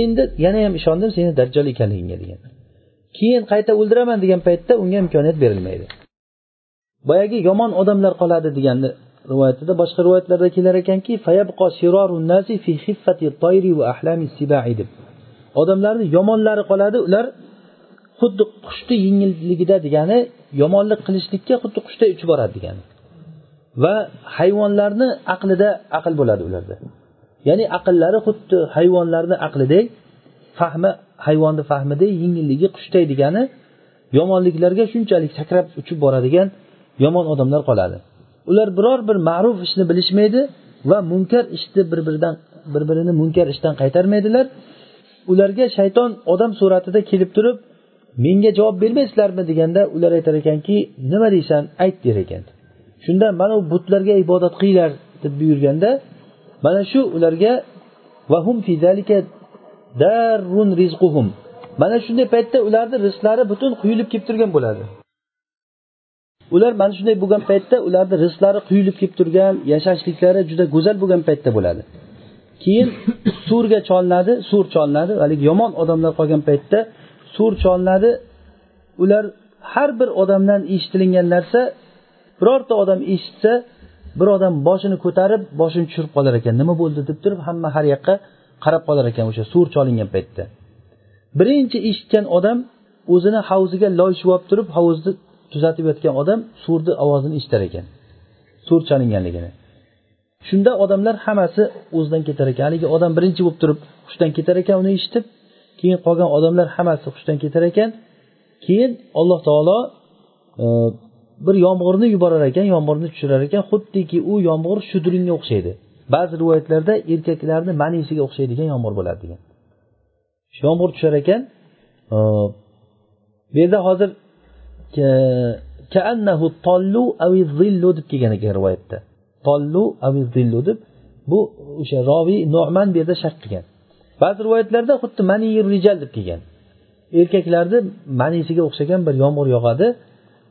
endi yana ham ishondim seni dajjol ekanligingga degan. Keyin qayta o'ldiraman degan paytda unga imkoniyat berilmaydi. Boyagi yomon odamlar qoladi deganni rivoyatida boshqa rivoyatlarda kelar ekanki deb. Odamlarni yomonlari qoladi ular xuddi qushni yengilligida degani yomonlik qilishlikka xuddi qushday uchib boradi degani. Va hayvonlarni aqlida aql bo'ladi ularda. Ya'ni aqllari xuddi hayvonlarni aqlidek fahmi hayvonni fahmidek yengilligi qushday degani yomonliklarga shunchalik sakrab uchib boradigan yomon odamlar qoladi. Ular biror bir ma'ruf ishni bilishmaydi va munkar ishni bir biridan bir birini munkar ishdan qaytarmaydilar. Ularga shayton odam suratida kelib turib menga javob bermaysizlarmi? deganda ular aytar ekanki nima deysan ayt der ekan. Shunda mana bu butlarga ibodat qilinglar deb buyurganda mana shu ularga vahum darun rizquhum. Mana shunday paytda ularni rizqlari butun quyilib kelib turgan bo'ladi. Ular mana shunday bo'lgan paytda ularni rizqlari quyilib kelib turgan yashashliklari juda go'zal bo'lgan paytda bo'ladi. Keyin surga cholinadi sur cholinadi. Haligi yomon odamlar qolgan paytda sur cholinadi. Ular har bir odamdan eshitilingan narsa birorta odam eshitsa bir odam boshini ko'tarib boshini tushirib qolar ekan. Nima bo'ldi deb turib hamma har yoqqa qarab qolar ekan o'sha sur cholingan paytda. Birinchi eshitgan odam o'zini havziga loy olib turib hovuzni tuzatib yotgan odam surni ovozini eshitar ekan. Sur chalinganligini. Shunda odamlar hammasi o'zidan ketar ekan. Haligi odam birinchi bo'lib turib hushdan ketar ekan uni eshitib keyin qolgan odamlar hammasi hushdan ketar ekan. Keyin alloh taolo e, bir yomg'irni yuborar ekan yomg'irni tushirar ekan. Xuddiki u yomg'ir shudringga o'xshaydi. Ba'zi rivoyatlarda erkaklarni manisiga o'xshaydigan yomg'ir bo'ladi degan. Shu yomg'ir tushar ekan. E, bu yerda hozir deb kelgan ekan rivoyatda. Tollu zillu deb bu o'sha roviy no'man bu yerda shak qilgan ba'zi rivoyatlarda xuddi mani rijal deb kelgan. Erkaklarni manisiga o'xshagan bir yomg'ir yog'adi.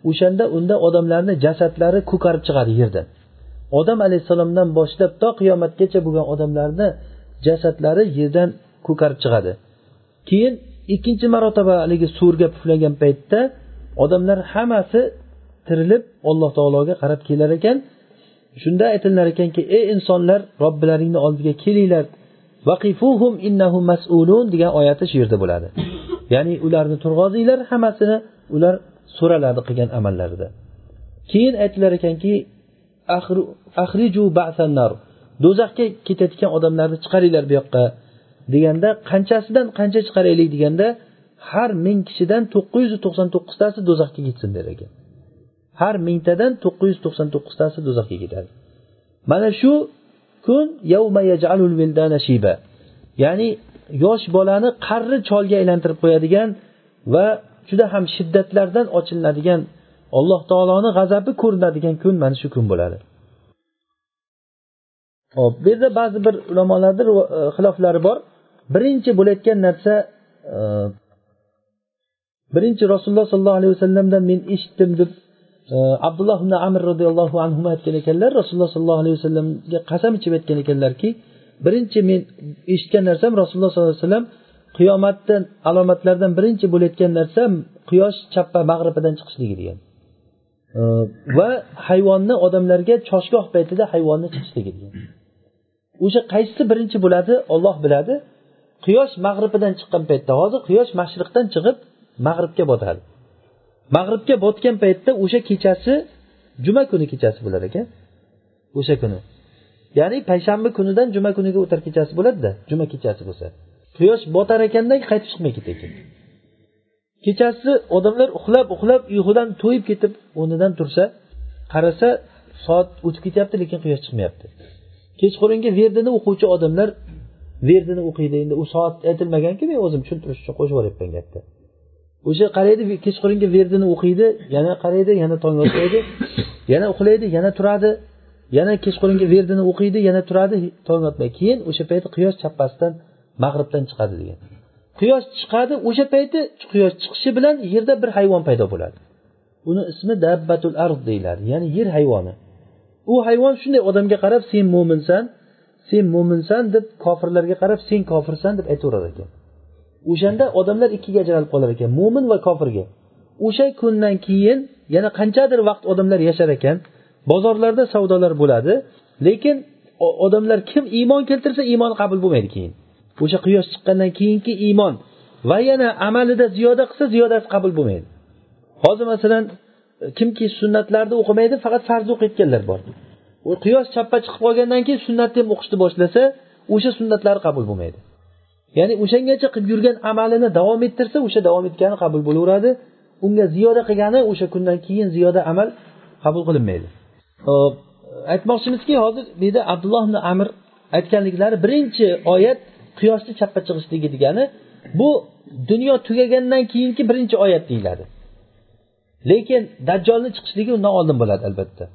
O'shanda unda odamlarni jasadlari ko'karib chiqadi yerdan odam alayhissalomdan boshlab to qiyomatgacha bo'lgan odamlarni jasadlari yerdan ko'karib chiqadi. Keyin ikkinchi marotaba haligi surga puflagan paytda odamlar hammasi tirilib alloh taologa qarab kelar ekan. Shunda aytilar ekanki ey insonlar robbilaringni oldiga kelinglar. Vaqifuhum innahum mas'ulun degan oyati shu yerda bo'ladi. Ya'ni ularni turg'ozinglar hammasini ular so'raladi qilgan amallarida. Keyin aytilar ekanki ahriju ba'sannar do'zaxga ketayotgan odamlarni chiqaringlar bu yoqqa deganda qanchasidan qancha chiqaraylik deganda har ming kishidan to'qqiz yuz to'qson to'qqiztasi do'zaxga ketsin der ekan. Har mingtadan to'qqiz yuz to'qson to'qqiztasi do'zaxga ketadi. Mana shu kun ya'ni yosh bolani qarri cholga aylantirib qo'yadigan va juda ham shiddatlardan ochilinadigan alloh taoloni g'azabi ko'rinadigan kun mana shu kun bo'ladi. Hop bu yerda ba'zi bir ulamolarni e, xiloflari bor. Birinchi bo'layotgan narsa e, birinchi rasululloh sollallohu alayhi vasallamdan men eshitdim deb e, abdulloh ibn amir roziyallohu anhu aytgan ekanlar rasululloh sollallohu alayhi vasallamga qasam ichib aytgan ekanlarki birinchi men eshitgan narsam rasululloh sollallohu alayhi vasallam qiyomatdan alomatlardan birinchi bo'layotgan narsa quyosh chappa mag'ribidan chiqishligi degan. E, va hayvonni odamlarga choshgoh paytida hayvonni chiqishligi degan. O'sha qaysisi birinchi bo'ladi olloh biladi. Quyosh mag'ribidan chiqqan paytda hozir quyosh mashriqdan chiqib mag'ribga botadi. Mag'ribga botgan paytda o'sha kechasi juma kuni kechasi bo'lar ekan. O'sha kuni. Ya'ni payshanba kunidan juma kuniga o'tar kechasi bo'ladida juma kechasi bo'lsa. Quyosh botar ekanda qaytib chiqmay ketar ekan. Kechasi odamlar uxlab uxlab uyqudan to'yib ketib o'rnidan tursa qarasa soat o'tib ketyapti lekin quyosh chiqmayapti. Kechqurungi verdini o'quvchi odamlar verdini o'qiydi endi u soat aytilmaganku men o'zim tushuntirish uchun qo'shib yuboryapman gapni. O'sha qaraydi kechqurungi verdini o'qiydi yana qaraydi yana tong otmaydi yana uxlaydi yana turadi yana kechqurungi verdini o'qiydi yana turadi tong otmay. Keyin o'sha payti quyosh chappasidan mag'ribdan chiqadi degan. Quyosh chiqadi o'sha payti quyosh chiqishi bilan yerda bir hayvon paydo bo'ladi. Uni ismi dabbatul ard deyiladi ya'ni yer hayvoni. U hayvon shunday odamga qarab sen mo'minsan sen mo'minsan deb kofirlarga qarab sen kofirsan deb aytaverar ekan o'shanda odamlar ikkiga ajralib qolar ekan mo'min va kofirga. O'sha kundan keyin yana qanchadir vaqt odamlar yashar ekan bozorlarda savdolar bo'ladi lekin odamlar kim iymon keltirsa iymoni qabul bo'lmaydi keyin. O'sha quyosh chiqqandan keyingi iymon va yana amalida ziyoda qilsa ziyodasi qabul bo'lmaydi. Hozir masalan kimki sunnatlarni o'qimaydi faqat farz o'qiyotganlar bor. U quyosh chappa chiqib qolgandan keyin sunnatni ham o'qishni boshlasa o'sha sunnatlari qabul bo'lmaydi. Ya'ni o'shangacha qilib yurgan amalini davom ettirsa o'sha davom etgani qabul bo'laveradi. Unga ziyoda qilgani o'sha kundan keyin ziyoda amal qabul qilinmaydi. Hop aytmoqchimizki hozir bu yerda abdulloh ibn amir aytganliklari birinchi oyat quyoshni chappa chiqishligi degani bu dunyo tugagandan keyingi birinchi oyat deyiladi. Lekin dajjolni chiqishligi undan oldin bo'ladi albatta.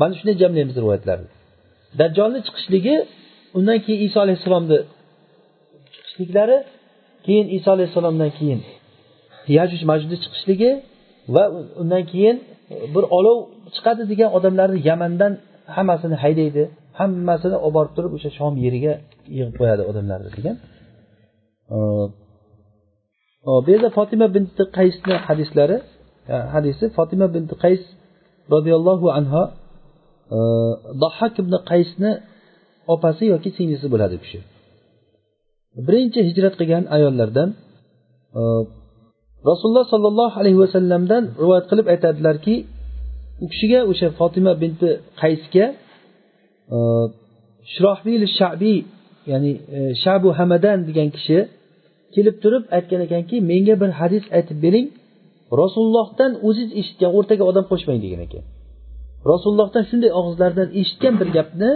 Mana shunday jamlaymiz rivoyatlarni. Dajjolni chiqishligi undan keyin iso alayhissalomni chiqishliklari keyin iso alayhissalomdan keyin yajuj majudni chiqishligi va undan keyin e, bir olov chiqadi degan odamlarni yamandan hammasini haydaydi hammasini olib borib turib o'sha shom yeriga yig'ib qo'yadi odamlarni degan. Bu yerda fotima binti qaysni hadislari e, hadisi fotima binti qays roziyallohu anhu e, dahhak ibn qaysni opasi yoki singlisi bo'ladi u kishi. Birinchi hijrat qilgan ayollardan e, rasululloh sollallohu alayhi vasallamdan rivoyat qilib aytadilarki u kishiga o'sha fotima binti qaysga e, shirohbil shabiy ya'ni e, shabu hamadan degan kishi kelib turib aytgan ekanki menga bir hadis aytib bering rasulullohdan o'ziz eshitgan o'rtaga odam qo'shmang degan ekan. Rasulullohdan shunday og'izlardan eshitgan bir gapni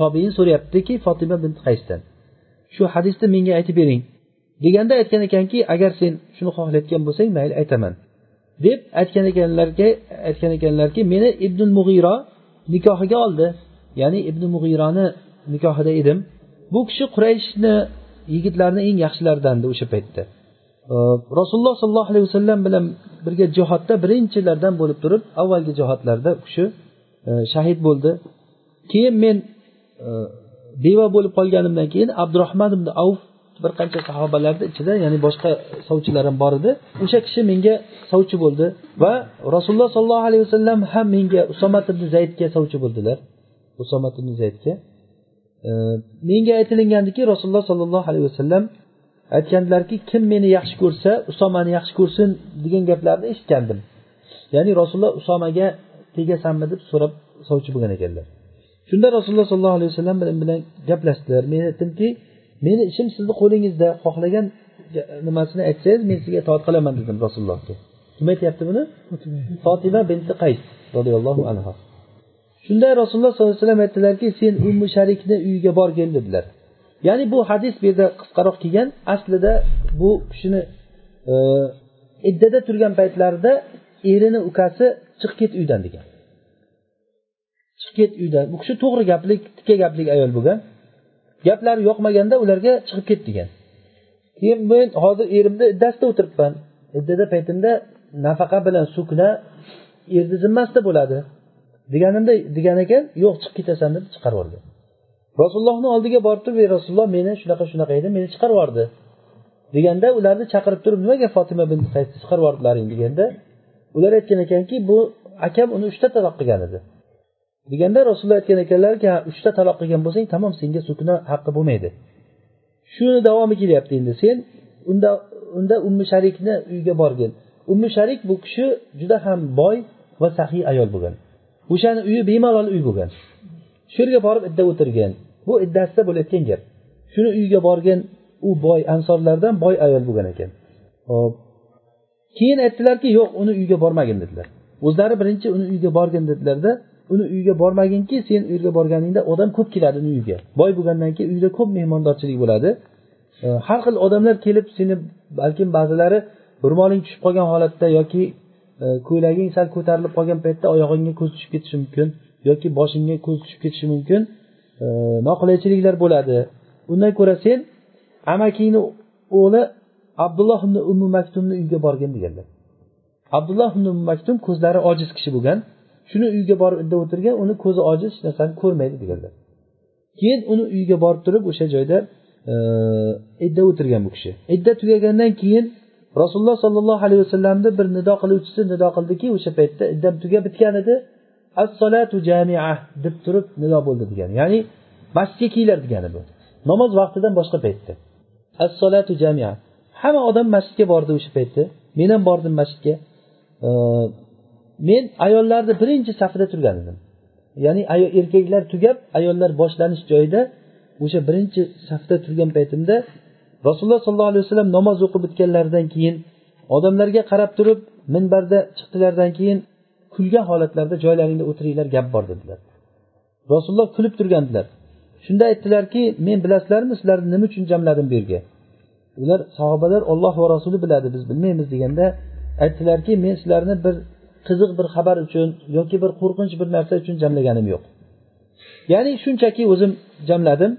tobein so'rayaptiki fotima bint qaysdan. Shu hadisni menga aytib bering. Deganda aytgan ekanki agar sen shuni xohlayotgan bo'lsang mayli aytaman. Deb aytgan ekanlarga aytgan ekanlarki meni ibn mug'iro nikohiga oldi. Ya'ni ibn mug'ironi nikohida edim. Bu kishi qurayshni yigitlarini eng yaxshilaridan o'sha paytda. Rasululloh sollallohu alayhi vasallam bilan birga jihodda birinchilardan bo'lib turib avvalgi jihodlarda u kishi shahid bo'ldi. Keyin men e, beva bo'lib qolganimdan keyin abdurahmon ibn avf bir qancha sahobalarni ichida ya'ni boshqa sovchilar ham bor edi o'sha kishi menga sovchi bo'ldi va rasululloh sollallohu alayhi vasallam ham menga usomat ibn zaydga sovchi bo'ldilar. Usomat ibn zaydga. Menga aytilingandiki rasululloh sollallohu alayhi vasallam aytgandilarki kim meni yaxshi ko'rsa usomani yaxshi ko'rsin degan gaplarni eshitgandim. Ya'ni rasululloh usomaga tegasanmi deb so'rab sovchi bo'lgan ekanlar. Shunda rasululloh sollallohu alayhi vasallam bilan gaplashdilar. Men aytdimki meni ishim sizni qo'lingizda xohlagan nimasini aytsangiz men sizga itoat qilaman dedim rasulullohga. Kim aytyapti buni? Fotima. Binti qays roziyallohu anhu shunda rasululloh sollallohu alayhi vasallam aytdilarki sen ummu sharikni uyiga borgin dedilar. Ya'ni bu hadis bu yerda qisqaroq kelgan. Aslida bu kishini e, iddada turgan paytlarida erini ukasi chiq ket uydan degan chiqib ket uydan bu kishi to'g'ri gaplik tikka gaplik ayol bo'lgan. Gaplari yoqmaganda ularga chiqib ket degan. Keyin men hozir erimni iddasida o'tiribman. E, Iddada paytimda nafaqa bilan sukna erni zimmasida bo'ladi. Deganimda degan ekan yo'q chiqib ketasan deb chiqarib yuborgan rasulullohni oldiga borib turib ey rasululloh meni shunaqa shunaqa edi meni chiqarib yubordi deganda ularni chaqirib turib nimaga fotima bin qaysni chiqarib yubordilaring deganda ular aytgan ekanki bu akam uni uchta taloq qilgan edi. Deganda rasululloh aytgan ekanlarki uchta taloq qilgan bo'lsang tamom senga sukna haqqi bo'lmaydi. Shuni davomi kelyapti endi. Sen unda unda ummi sharikni uyiga borgin. Ummi sharik bu kishi juda ham boy va saxiy ayol bo'lgan. O'shani uyi bemalol uy bo'lgan. Shu yerga borib idda o'tirgan bu iddasida bo'layotgan gap. Shuni uyiga borgan u boy ansorlardan boy ayol bo'lgan ekan. Hop keyin aytdilarki yo'q uni uyiga bormagin dedilar. O'zlari birinchi uni uyiga borgin dedilarda uni uyiga bormaginki sen u yerga borganingda odam ko'p keladi uni uyiga boy bo'lgandan keyin uyda ko'p mehmondorchilik bo'ladi. Har xil odamlar kelib seni balkim ba'zilari ro'moling tushib qolgan holatda yoki e, ko'ylaging sal ko'tarilib qolgan paytda oyog'ingga ko'z tushib ketishi mumkin yoki boshingga ko'z tushib ketishi mumkin. Noqulaychiliklar bo'ladi. Undan ko'ra sen amakingni o'g'li abdulloh ibn ummu maktumni uyiga borgin deganlar. Abdulloh ibn ummu maktum ko'zlari ojiz kishi bo'lgan. Shuni uyiga borib indab o'tirgan uni ko'zi ojiz hech narsani ko'rmaydi deganlar. Keyin uni uyiga borib turib o'sha joyda e, idda o'tirgan bu kishi. Idda tugagandan keyin rasululloh sollallohu alayhi vasallamni bir nido qiluvchisi nido qildiki o'sha paytda iddam tugab bitgan edi. Assolatu jamia deb turib nido bo'ldi degan ya'ni masjidga kelinglar degani bu. Namoz vaqtidan boshqa paytda. Assolatu jamia. Hamma odam masjidga bordi o'sha paytda. Men ham bordim masjidga. E, men ayollarni birinchi safida turgan edim ya'ni erkaklar tugab ayollar boshlanish joyida o'sha birinchi safda turgan paytimda rasululloh sollallohu alayhi vasallam namoz o'qib bitganlaridan keyin odamlarga qarab turib minbarda chiqdilaridan keyin kulgan holatlarda joylaringda o'tiringlar gap bor dedilar. Rasululloh kulib turgandilar. Shunda aytdilarki men bilasizlarmi sizlarni nima uchun jamladim bu yerga? Ular sahobalar olloh va rasuli biladi biz bilmaymiz deganda aytdilarki men sizlarni bir qiziq bir xabar uchun yoki bir qo'rqinch bir narsa uchun jamlaganim yo'q. Ya'ni shunchaki o'zim jamladim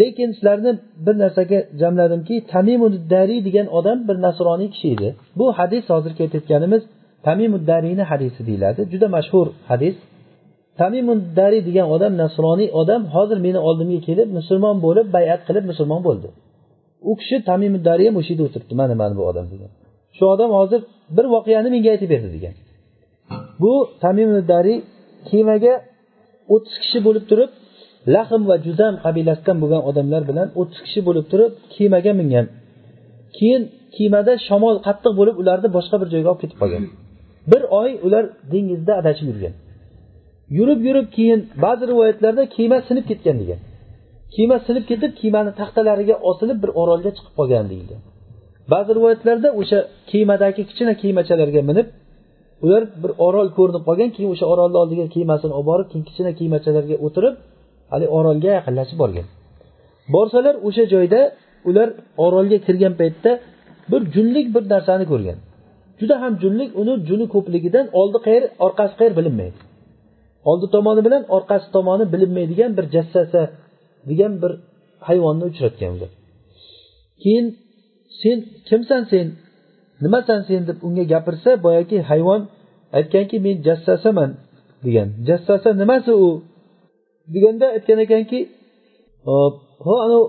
lekin sizlarni bir narsaga jamladimki tamimuddariy degan odam bir nasroniy kishi edi. Bu hadis hozirgi aytayotganimiz tamimuddariyni hadisi deyiladi. Juda mashhur hadis. Tamimuddariy degan odam nasroniy odam hozir meni oldimga kelib musulmon bo'lib bayat qilib musulmon bo'ldi. U kishi tamimuddariy ham o'sha yerda o'tiribdi. Mana mana bu odam degan. Shu odam hozir bir voqeani menga aytib berdi degan. Bu tamimuddariy kemaga o'ttiz kishi bo'lib turib lahm va juzam qabilasidan bo'lgan odamlar bilan o'ttiz kishi bo'lib turib kemaga mingan. Keyin kemada shamol qattiq bo'lib ularni boshqa bir joyga olib ketib qolgan. Bir oy ular dengizda adashib yurgan. Yurib yurib keyin ba'zi rivoyatlarda kema sinib ketgan degan. Kema sinib ketib kemani taxtalariga osilib bir orolga chiqib qolgan deyilgan. Ba'zi rivoyatlarda o'sha kemadagi kichkina kemachalarga minib ular bir orol ko'rinib qolgan keyin o'sha orolni oldiga kemasini olib borib kichkina kemachalarga o'tirib haligi orolga yaqinlashib borgan. Borsalar o'sha joyda ular orolga kirgan paytda bir junlik bir narsani ko'rgan. Juda ham junlik uni juni ko'pligidan oldi qayer orqasi qayer bilinmaydi. Oldi tomoni bilan orqasi tomoni bilinmaydigan bir jassasa degan bir hayvonni uchratgan ular. Keyin sen kimsan sen? Nimasan sen deb unga gapirsa boyagi hayvon aytganki men jassasaman degan. Jassasa nimasi u? Deganda aytgan ekanki ho anavi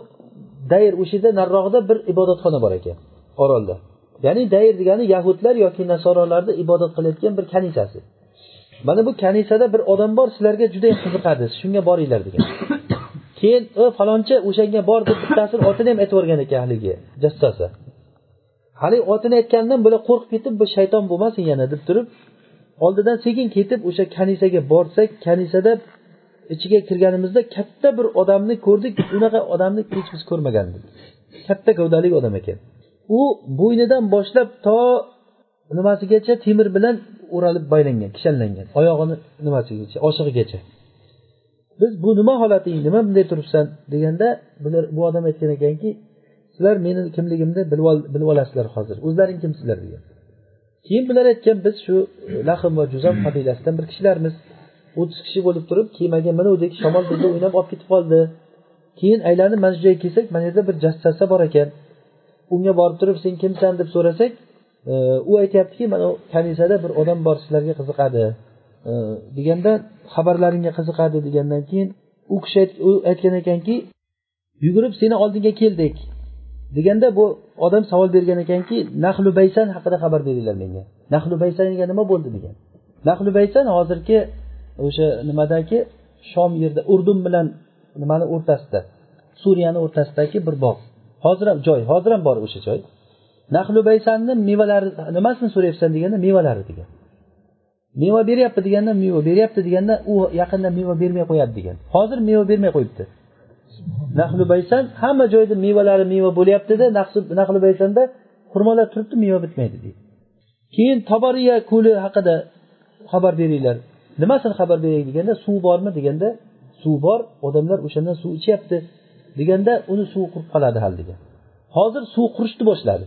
dayr o'sha yerda nariroqda bir ibodatxona bor ekan orolda. Ya'ni dayr degani yahudlar yoki nasorolarni ibodat qilayotgan bir kanisasi. Mana bu kanisada bir odam bor sizlarga juda yam qiziqadi shunga boringlar degan. Keyin o falonchi o'shanga bor deb bittasini otini ham aytib yuborgan ekan haligi jassasi haligi otini aytganidan bular qo'rqib ketib bu shayton bo'lmasin yana deb turib oldidan sekin ketib o'sha kanisaga borsak kanisada ichiga kirganimizda katta bir odamni ko'rdik. Unaqa odamni hech biz ko'rmagandik. Katta gavdali odam ekan. U bo'ynidan boshlab to nimasigacha temir bilan o'ralib boylangan kishanlangan. Oyog'ini nimasigacha oshig'igacha. Biz bu nima holating nima bunday turibsan? deganda bular bu odam aytgan ekanki sizlar meni kimligimni bilib olasizlar hozir. O'zlaring kimsizlar degan. Keyin bular aytgan biz shu lahm va juzam qabilasidan bir kishilarmiz. O'ttiz kishi bo'lib turib kemaga minuvdik shamol bizni o'ynab olib ketib qoldi. Keyin aylanib mana shu joyga kelsak mana yerda bir jassasa bor ekan. Unga borib turib sen kimsan? deb so'rasak e, u aytyaptiki mana kanisada bir odam bor sizlarga qiziqadi. E, deganda xabarlaringga qiziqadi degandan keyin u kishi aytgan ekanki yugurib seni oldingga keldik deganda bu odam savol bergan ekanki nahlu baysan haqida xabar beringlar menga. Nahlu baysanga nima bo'ldi degan. Nahlu baysan hozirgi o'sha nimadagi shom yerda urdun bilan nimani o'rtasida suriyani o'rtasidagi bir bog' hozir ham joy hozir ham bor o'sha joy. Nahlu baysanni mevalari nimasini so'rayapsan deganda mevalari degan. Meva beryapti deganda meva beryapti deganda u yaqinda meva bermay qo'yadi degan. Hozir meva bermay qo'yibdi. Nahli baysan hamma joyda mevalari meva bo'lyaptida nahli baysanda xurmolar turibdi meva bitmaydi deydi. Keyin tobariya ko'li haqida xabar beringlar. Nimasini xabar beray deganda suv bormi deganda suv bor odamlar o'shandan suv ichyapti deganda uni suvi qurib qoladi hali degan. Hozir suv qurishni boshladi.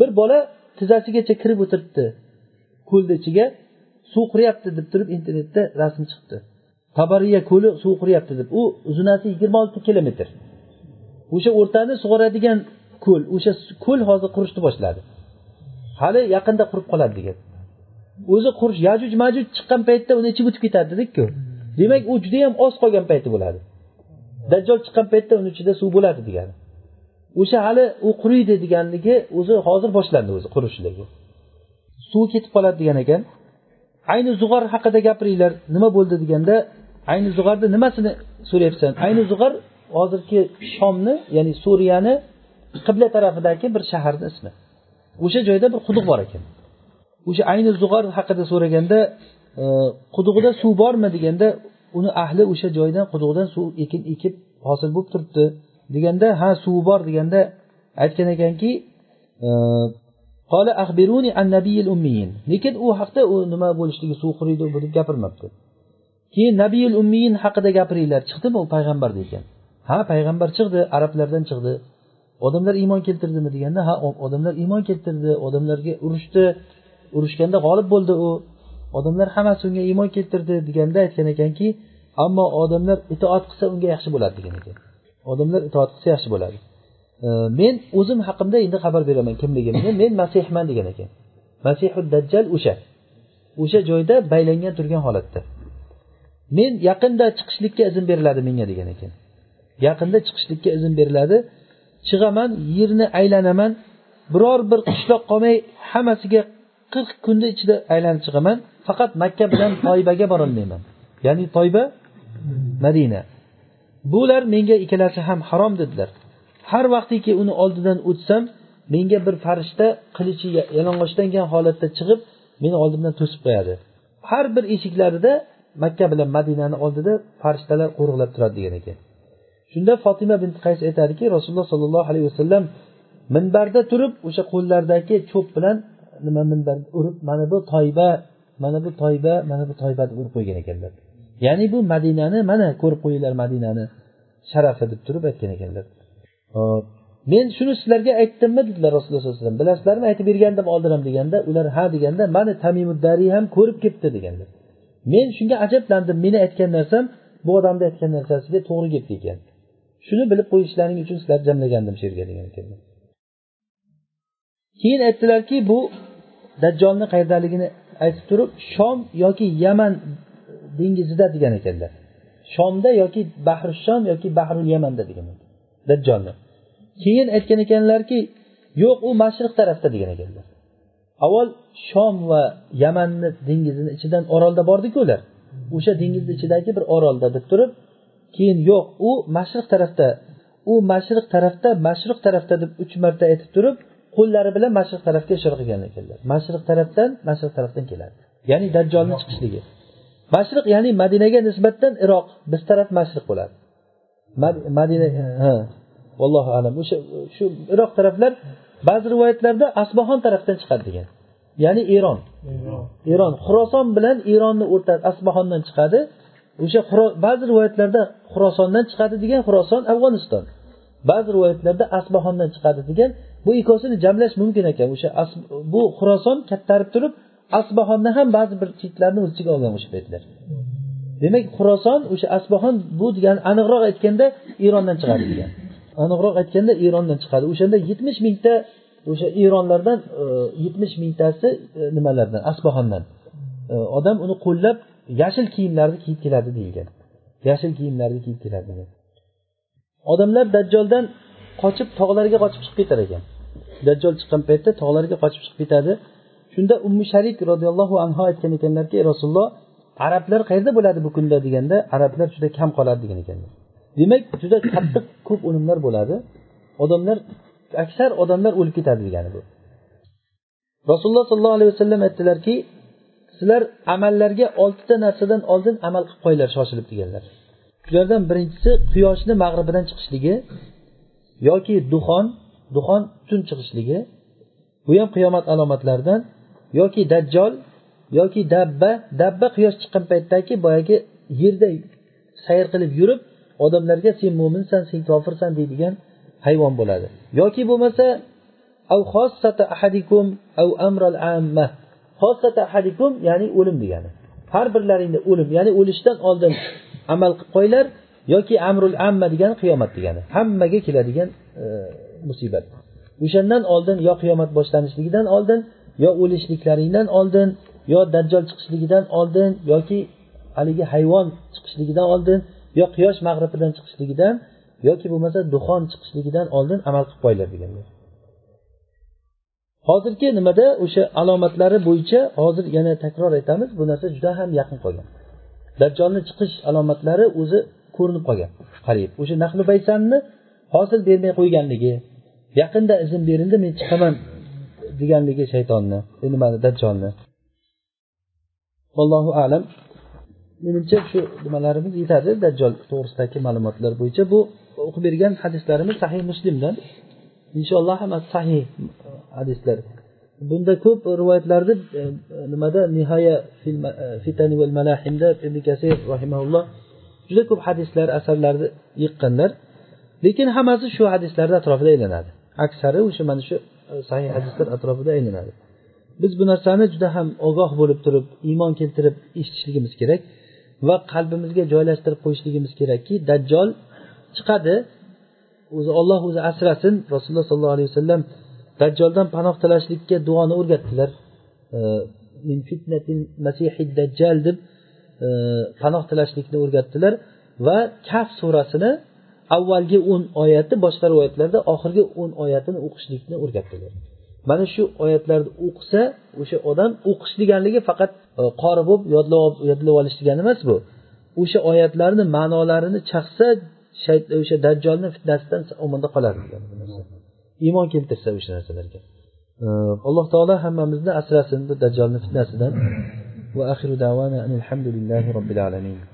Bir bola tizzasigacha kirib o'tiribdi ko'lni ichiga suv quryapti deb turib internetda rasm chiqdi. Tabariya ko'li suv quryapti deb. U uzunasi yigirma olti kilometr. O'sha o'rtani sug'oradigan ko'l o'sha ko'l hozir qurishni boshladi. Hali yaqinda qurib qoladi degan. O'zi qurish yajuj majuj chiqqan paytda uni ichi o'tib ketadi dedikku demak u judayam oz qolgan payti bo'ladi. Dajjol chiqqan paytda uni ichida suv bo'ladi degani o'sha hali u quriydi deganligi o'zi hozir boshlandi o'zi qurishligi suv ketib qoladi degan ekan. Ayni zug'or haqida gapiringlar nima bo'ldi deganda ayni zug'arni nimasini so'rayapsan? Ayni zug'ar hozirgi shomni ya'ni suriyani qibla tarafidagi bir shaharni ismi. O'sha joyda bir quduq bor ekan. O'sha ayni zug'ar haqida so'raganda e, qudug'ida suv bormi deganda uni ahli o'sha joydan quduqdan suv ekin ekib hosil bo'lib turibdi. Deganda ha suvi bor deganda aytgan ekanki e, lekin u haqda u nima bo'lishligi suv quriydi deb gapirmabdi. Keyin nabiyil ummiyin haqida gapiringlar. Chiqdimi u payg'ambar degan ha payg'ambar chiqdi arablardan chiqdi. Odamlar iymon keltirdimi deganda ha odamlar iymon keltirdi odamlarga urushdi. Urushganda g'olib bo'ldi u. Odamlar hammasi unga iymon keltirdi deganda aytgan ekanki ammo odamlar itoat qilsa unga yaxshi bo'ladi degan ekan. Odamlar itoat qilsa yaxshi bo'ladi. Men o'zim haqimda endi xabar beraman kimligimni. Men masihman degan ekan. Masihud dajjal o'sha. O'sha joyda baylangan turgan holatda. Men yaqinda chiqishlikka izn beriladi menga degan ekan. Yaqinda chiqishlikka izn beriladi. Chiqaman yerni aylanaman. Biror bir qishloq qolmay hammasiga qirq kunni ichida aylanib chiqaman. Faqat makka bilan toybaga borolmayman ya'ni toyba madina. Bular menga ikkalasi ham harom dedilar. Har vaqtiki uni oldidan o'tsam menga bir farishta qilichi yalang'ochlangan holatda chiqib meni oldimdan to'sib qo'yadi. Har bir eshiklarida makka bilan madinani oldida farishtalar qo'riqlab turadi degan ekan. Shunda fotima bin qays aytadiki rasululloh sollallohu alayhi vasallam minbarda turib o'sha qo'llaridagi cho'p bilan nima minbar urib mana bu toyba mana bu toyba mana bu toyba deb urib qo'ygan ekanlar. Ya'ni bu madinani mana ko'rib qo'yinglar madinani sharafi deb turib aytgan ekanlar. Hop. Men shuni sizlarga aytdimmi dedilar rasululloh sallallohu alayhi vasallam. Bilasizlarmi aytib bergandim oldin ham deganda ular ha deganda mana tamimuddariy ham ko'rib kelibdi deganlar. Men shunga ajablandim. Meni aytgan narsam bu odamni aytgan narsasiga to'g'ri kelibdi ekan. Shuni bilib qo'yishlaring uchun sizlarni jamlagandim shu yerga degan ekanlar keyin aytdilarki bu dajjolni qayerdaligini aytib turib shom yoki yaman dengizida degan ekanlar. Shomda yoki bahri shom yoki bahrul yamanda degan dajjolni. Keyin aytgan ekanlarki yo'q u mashriq tarafda degan ekanlar. Avval shom va yamanni dengizini ichidan orolda bordiku ular. O'sha dengizni ichidagi bir orolda deb turib keyin yo'q u mashriq tarafda u mashriq tarafda mashriq tarafda deb uch marta aytib turib qo'llari bilan mashriq tarafga ishora qilgan ekanlar mashriq tarafdan mashriq tarafdan keladi. Ya'ni dajjolni chiqishligi. Mashriq ya'ni madinaga nisbatan iroq biz taraf mashriq bo'ladi. Madina ha vallohu alam. O'sha shu iroq taraflar ba'zi rivoyatlarda asbahon tarafdan chiqadi degan. Ya'ni eron eron xuroson bilan eronni o'rtasi asbahondan chiqadi. O'sha ba'zi rivoyatlarda xurosondan chiqadi degan xuroson afg'oniston. Ba'zi rivoyatlarda asbahondan chiqadi degan bu ikkovsini jamlash mumkin ekan. O'sha bu xuroson kattarib turib asbahonni ham ba'zi bir chetlarini o'z ichiga olgan o'sha paytlar. Demak xuroson o'sha asbahon bu degani aniqroq aytganda erondan chiqadi degan aniqroq aytganda erondan chiqadi. O'shanda yetmish mingta o'sha eronlardan e, yetmish mingtasi e, nimalardan? Asbohondan e, odam uni qo'llab yashil kiyimlarni kiyib keladi deyilgan. Yashil kiyimlarni kiyib keladi degan. Odamlar dajjoldan qochib tog'larga qochib chiqib ketar ekan. Dajjol chiqqan paytda tog'larga qochib chiqib ketadi. Shunda ummu sharik roziyallohu anhu aytgan ekanlarki rasululloh arablar qayerda bo'ladi bu kunda? deganda arablar juda kam qoladi degan ekanlar. Demak juda qattiq ko'p o'limlar bo'ladi. Odamlar aksar odamlar o'lib ketadi degani bu. Rasululloh sollallohu alayhi vasallam aytdilarki sizlar amallarga oltita narsadan oldin amal qilib qo'yinglar shoshilib deganlar. Shulardan birinchisi quyoshni mag'ribidan chiqishligi yoki duxon duxon tun chiqishligi bu ham qiyomat alomatlaridan yoki dajjol yoki dabba dabba quyosh chiqqan paytdagi boyagi yerda sayr qilib yurib odamlarga sen mo'minsan sen kofirsan deydigan hayvon bo'ladi. Yoki bo'lmasa ahadikum ya'ni o'lim degani. Har birlaringda o'lim ya'ni o'lishdan oldin amal qilib qo'yinglar yoki amrul amma degani qiyomat degani. Hammaga keladigan e, musibat. O'shandan oldin yo qiyomat boshlanishligidan oldin yo o'lishliklaringdan oldin yo dajjol chiqishligidan oldin yoki haligi hayvon chiqishligidan oldin yo quyosh mag'ribidan chiqishligidan yoki bo'lmasa duxon chiqishligidan oldin amal qilib qo'yinglar deganlar hozirgi nimada o'sha alomatlari bo'yicha hozir yana takror aytamiz bu narsa juda ham yaqin qolgan. Dajjolni chiqish alomatlari o'zi ko'rinib qolgan. Qariyb o'sha nahli baysanni hosil bermay qo'yganligi yaqinda izn berildi men chiqaman deganligi shaytonni nimani dajjolni. Allohu alam. Menimcha shu nimalarimiz yetadi. Dajjol to'g'risidagi ma'lumotlar bo'yicha bu o'qib bergan hadislarimiz sahih muslimdan. Inshaalloh hammasi sahih e, hadislar. Bunda ko'p rivoyatlarni e, nimada nihoya e, fitani val malahimda ibn kasir rahimaulloh juda ko'p hadislar asarlarni yiqqanlar. Lekin hammasi shu hadislarni atrofida aylanadi. Aksari o'sha mana shu sahih hadislar atrofida aylanadi. Biz bu narsani juda ham ogoh bo'lib turib iymon keltirib eshitishligimiz kerak. Va qalbimizga joylashtirib qo'yishligimiz kerakki dajjol chiqadi. O'zi olloh o'zi asrasin. Rasululloh sollallohu alayhi vasallam dajjoldan panoh tilashlikka duoni o'rgatdilar. Dajjal deb e, panoh tilashlikni o'rgatdilar va kaf surasini avvalgi o'n oyati boshqa rivoyatlarda oxirgi o'n oyatini o'qishlikni o'rgatdilar. Mana shu oyatlarni o'qisa o'sha odam o'qish deganligi faqat e, qori bo'lib yodlab yodlab olish degani emas bu. O'sha oyatlarni ma'nolarini chaqsa o'sha dajjolni fitnasidan omonda qoladi iymon keltirsa o'sha narsalarga. E, Alloh taolo hammamizni asrasin bu dajjolni fitnasidan. Va axiru davana alhamdulillahi robbil alamin.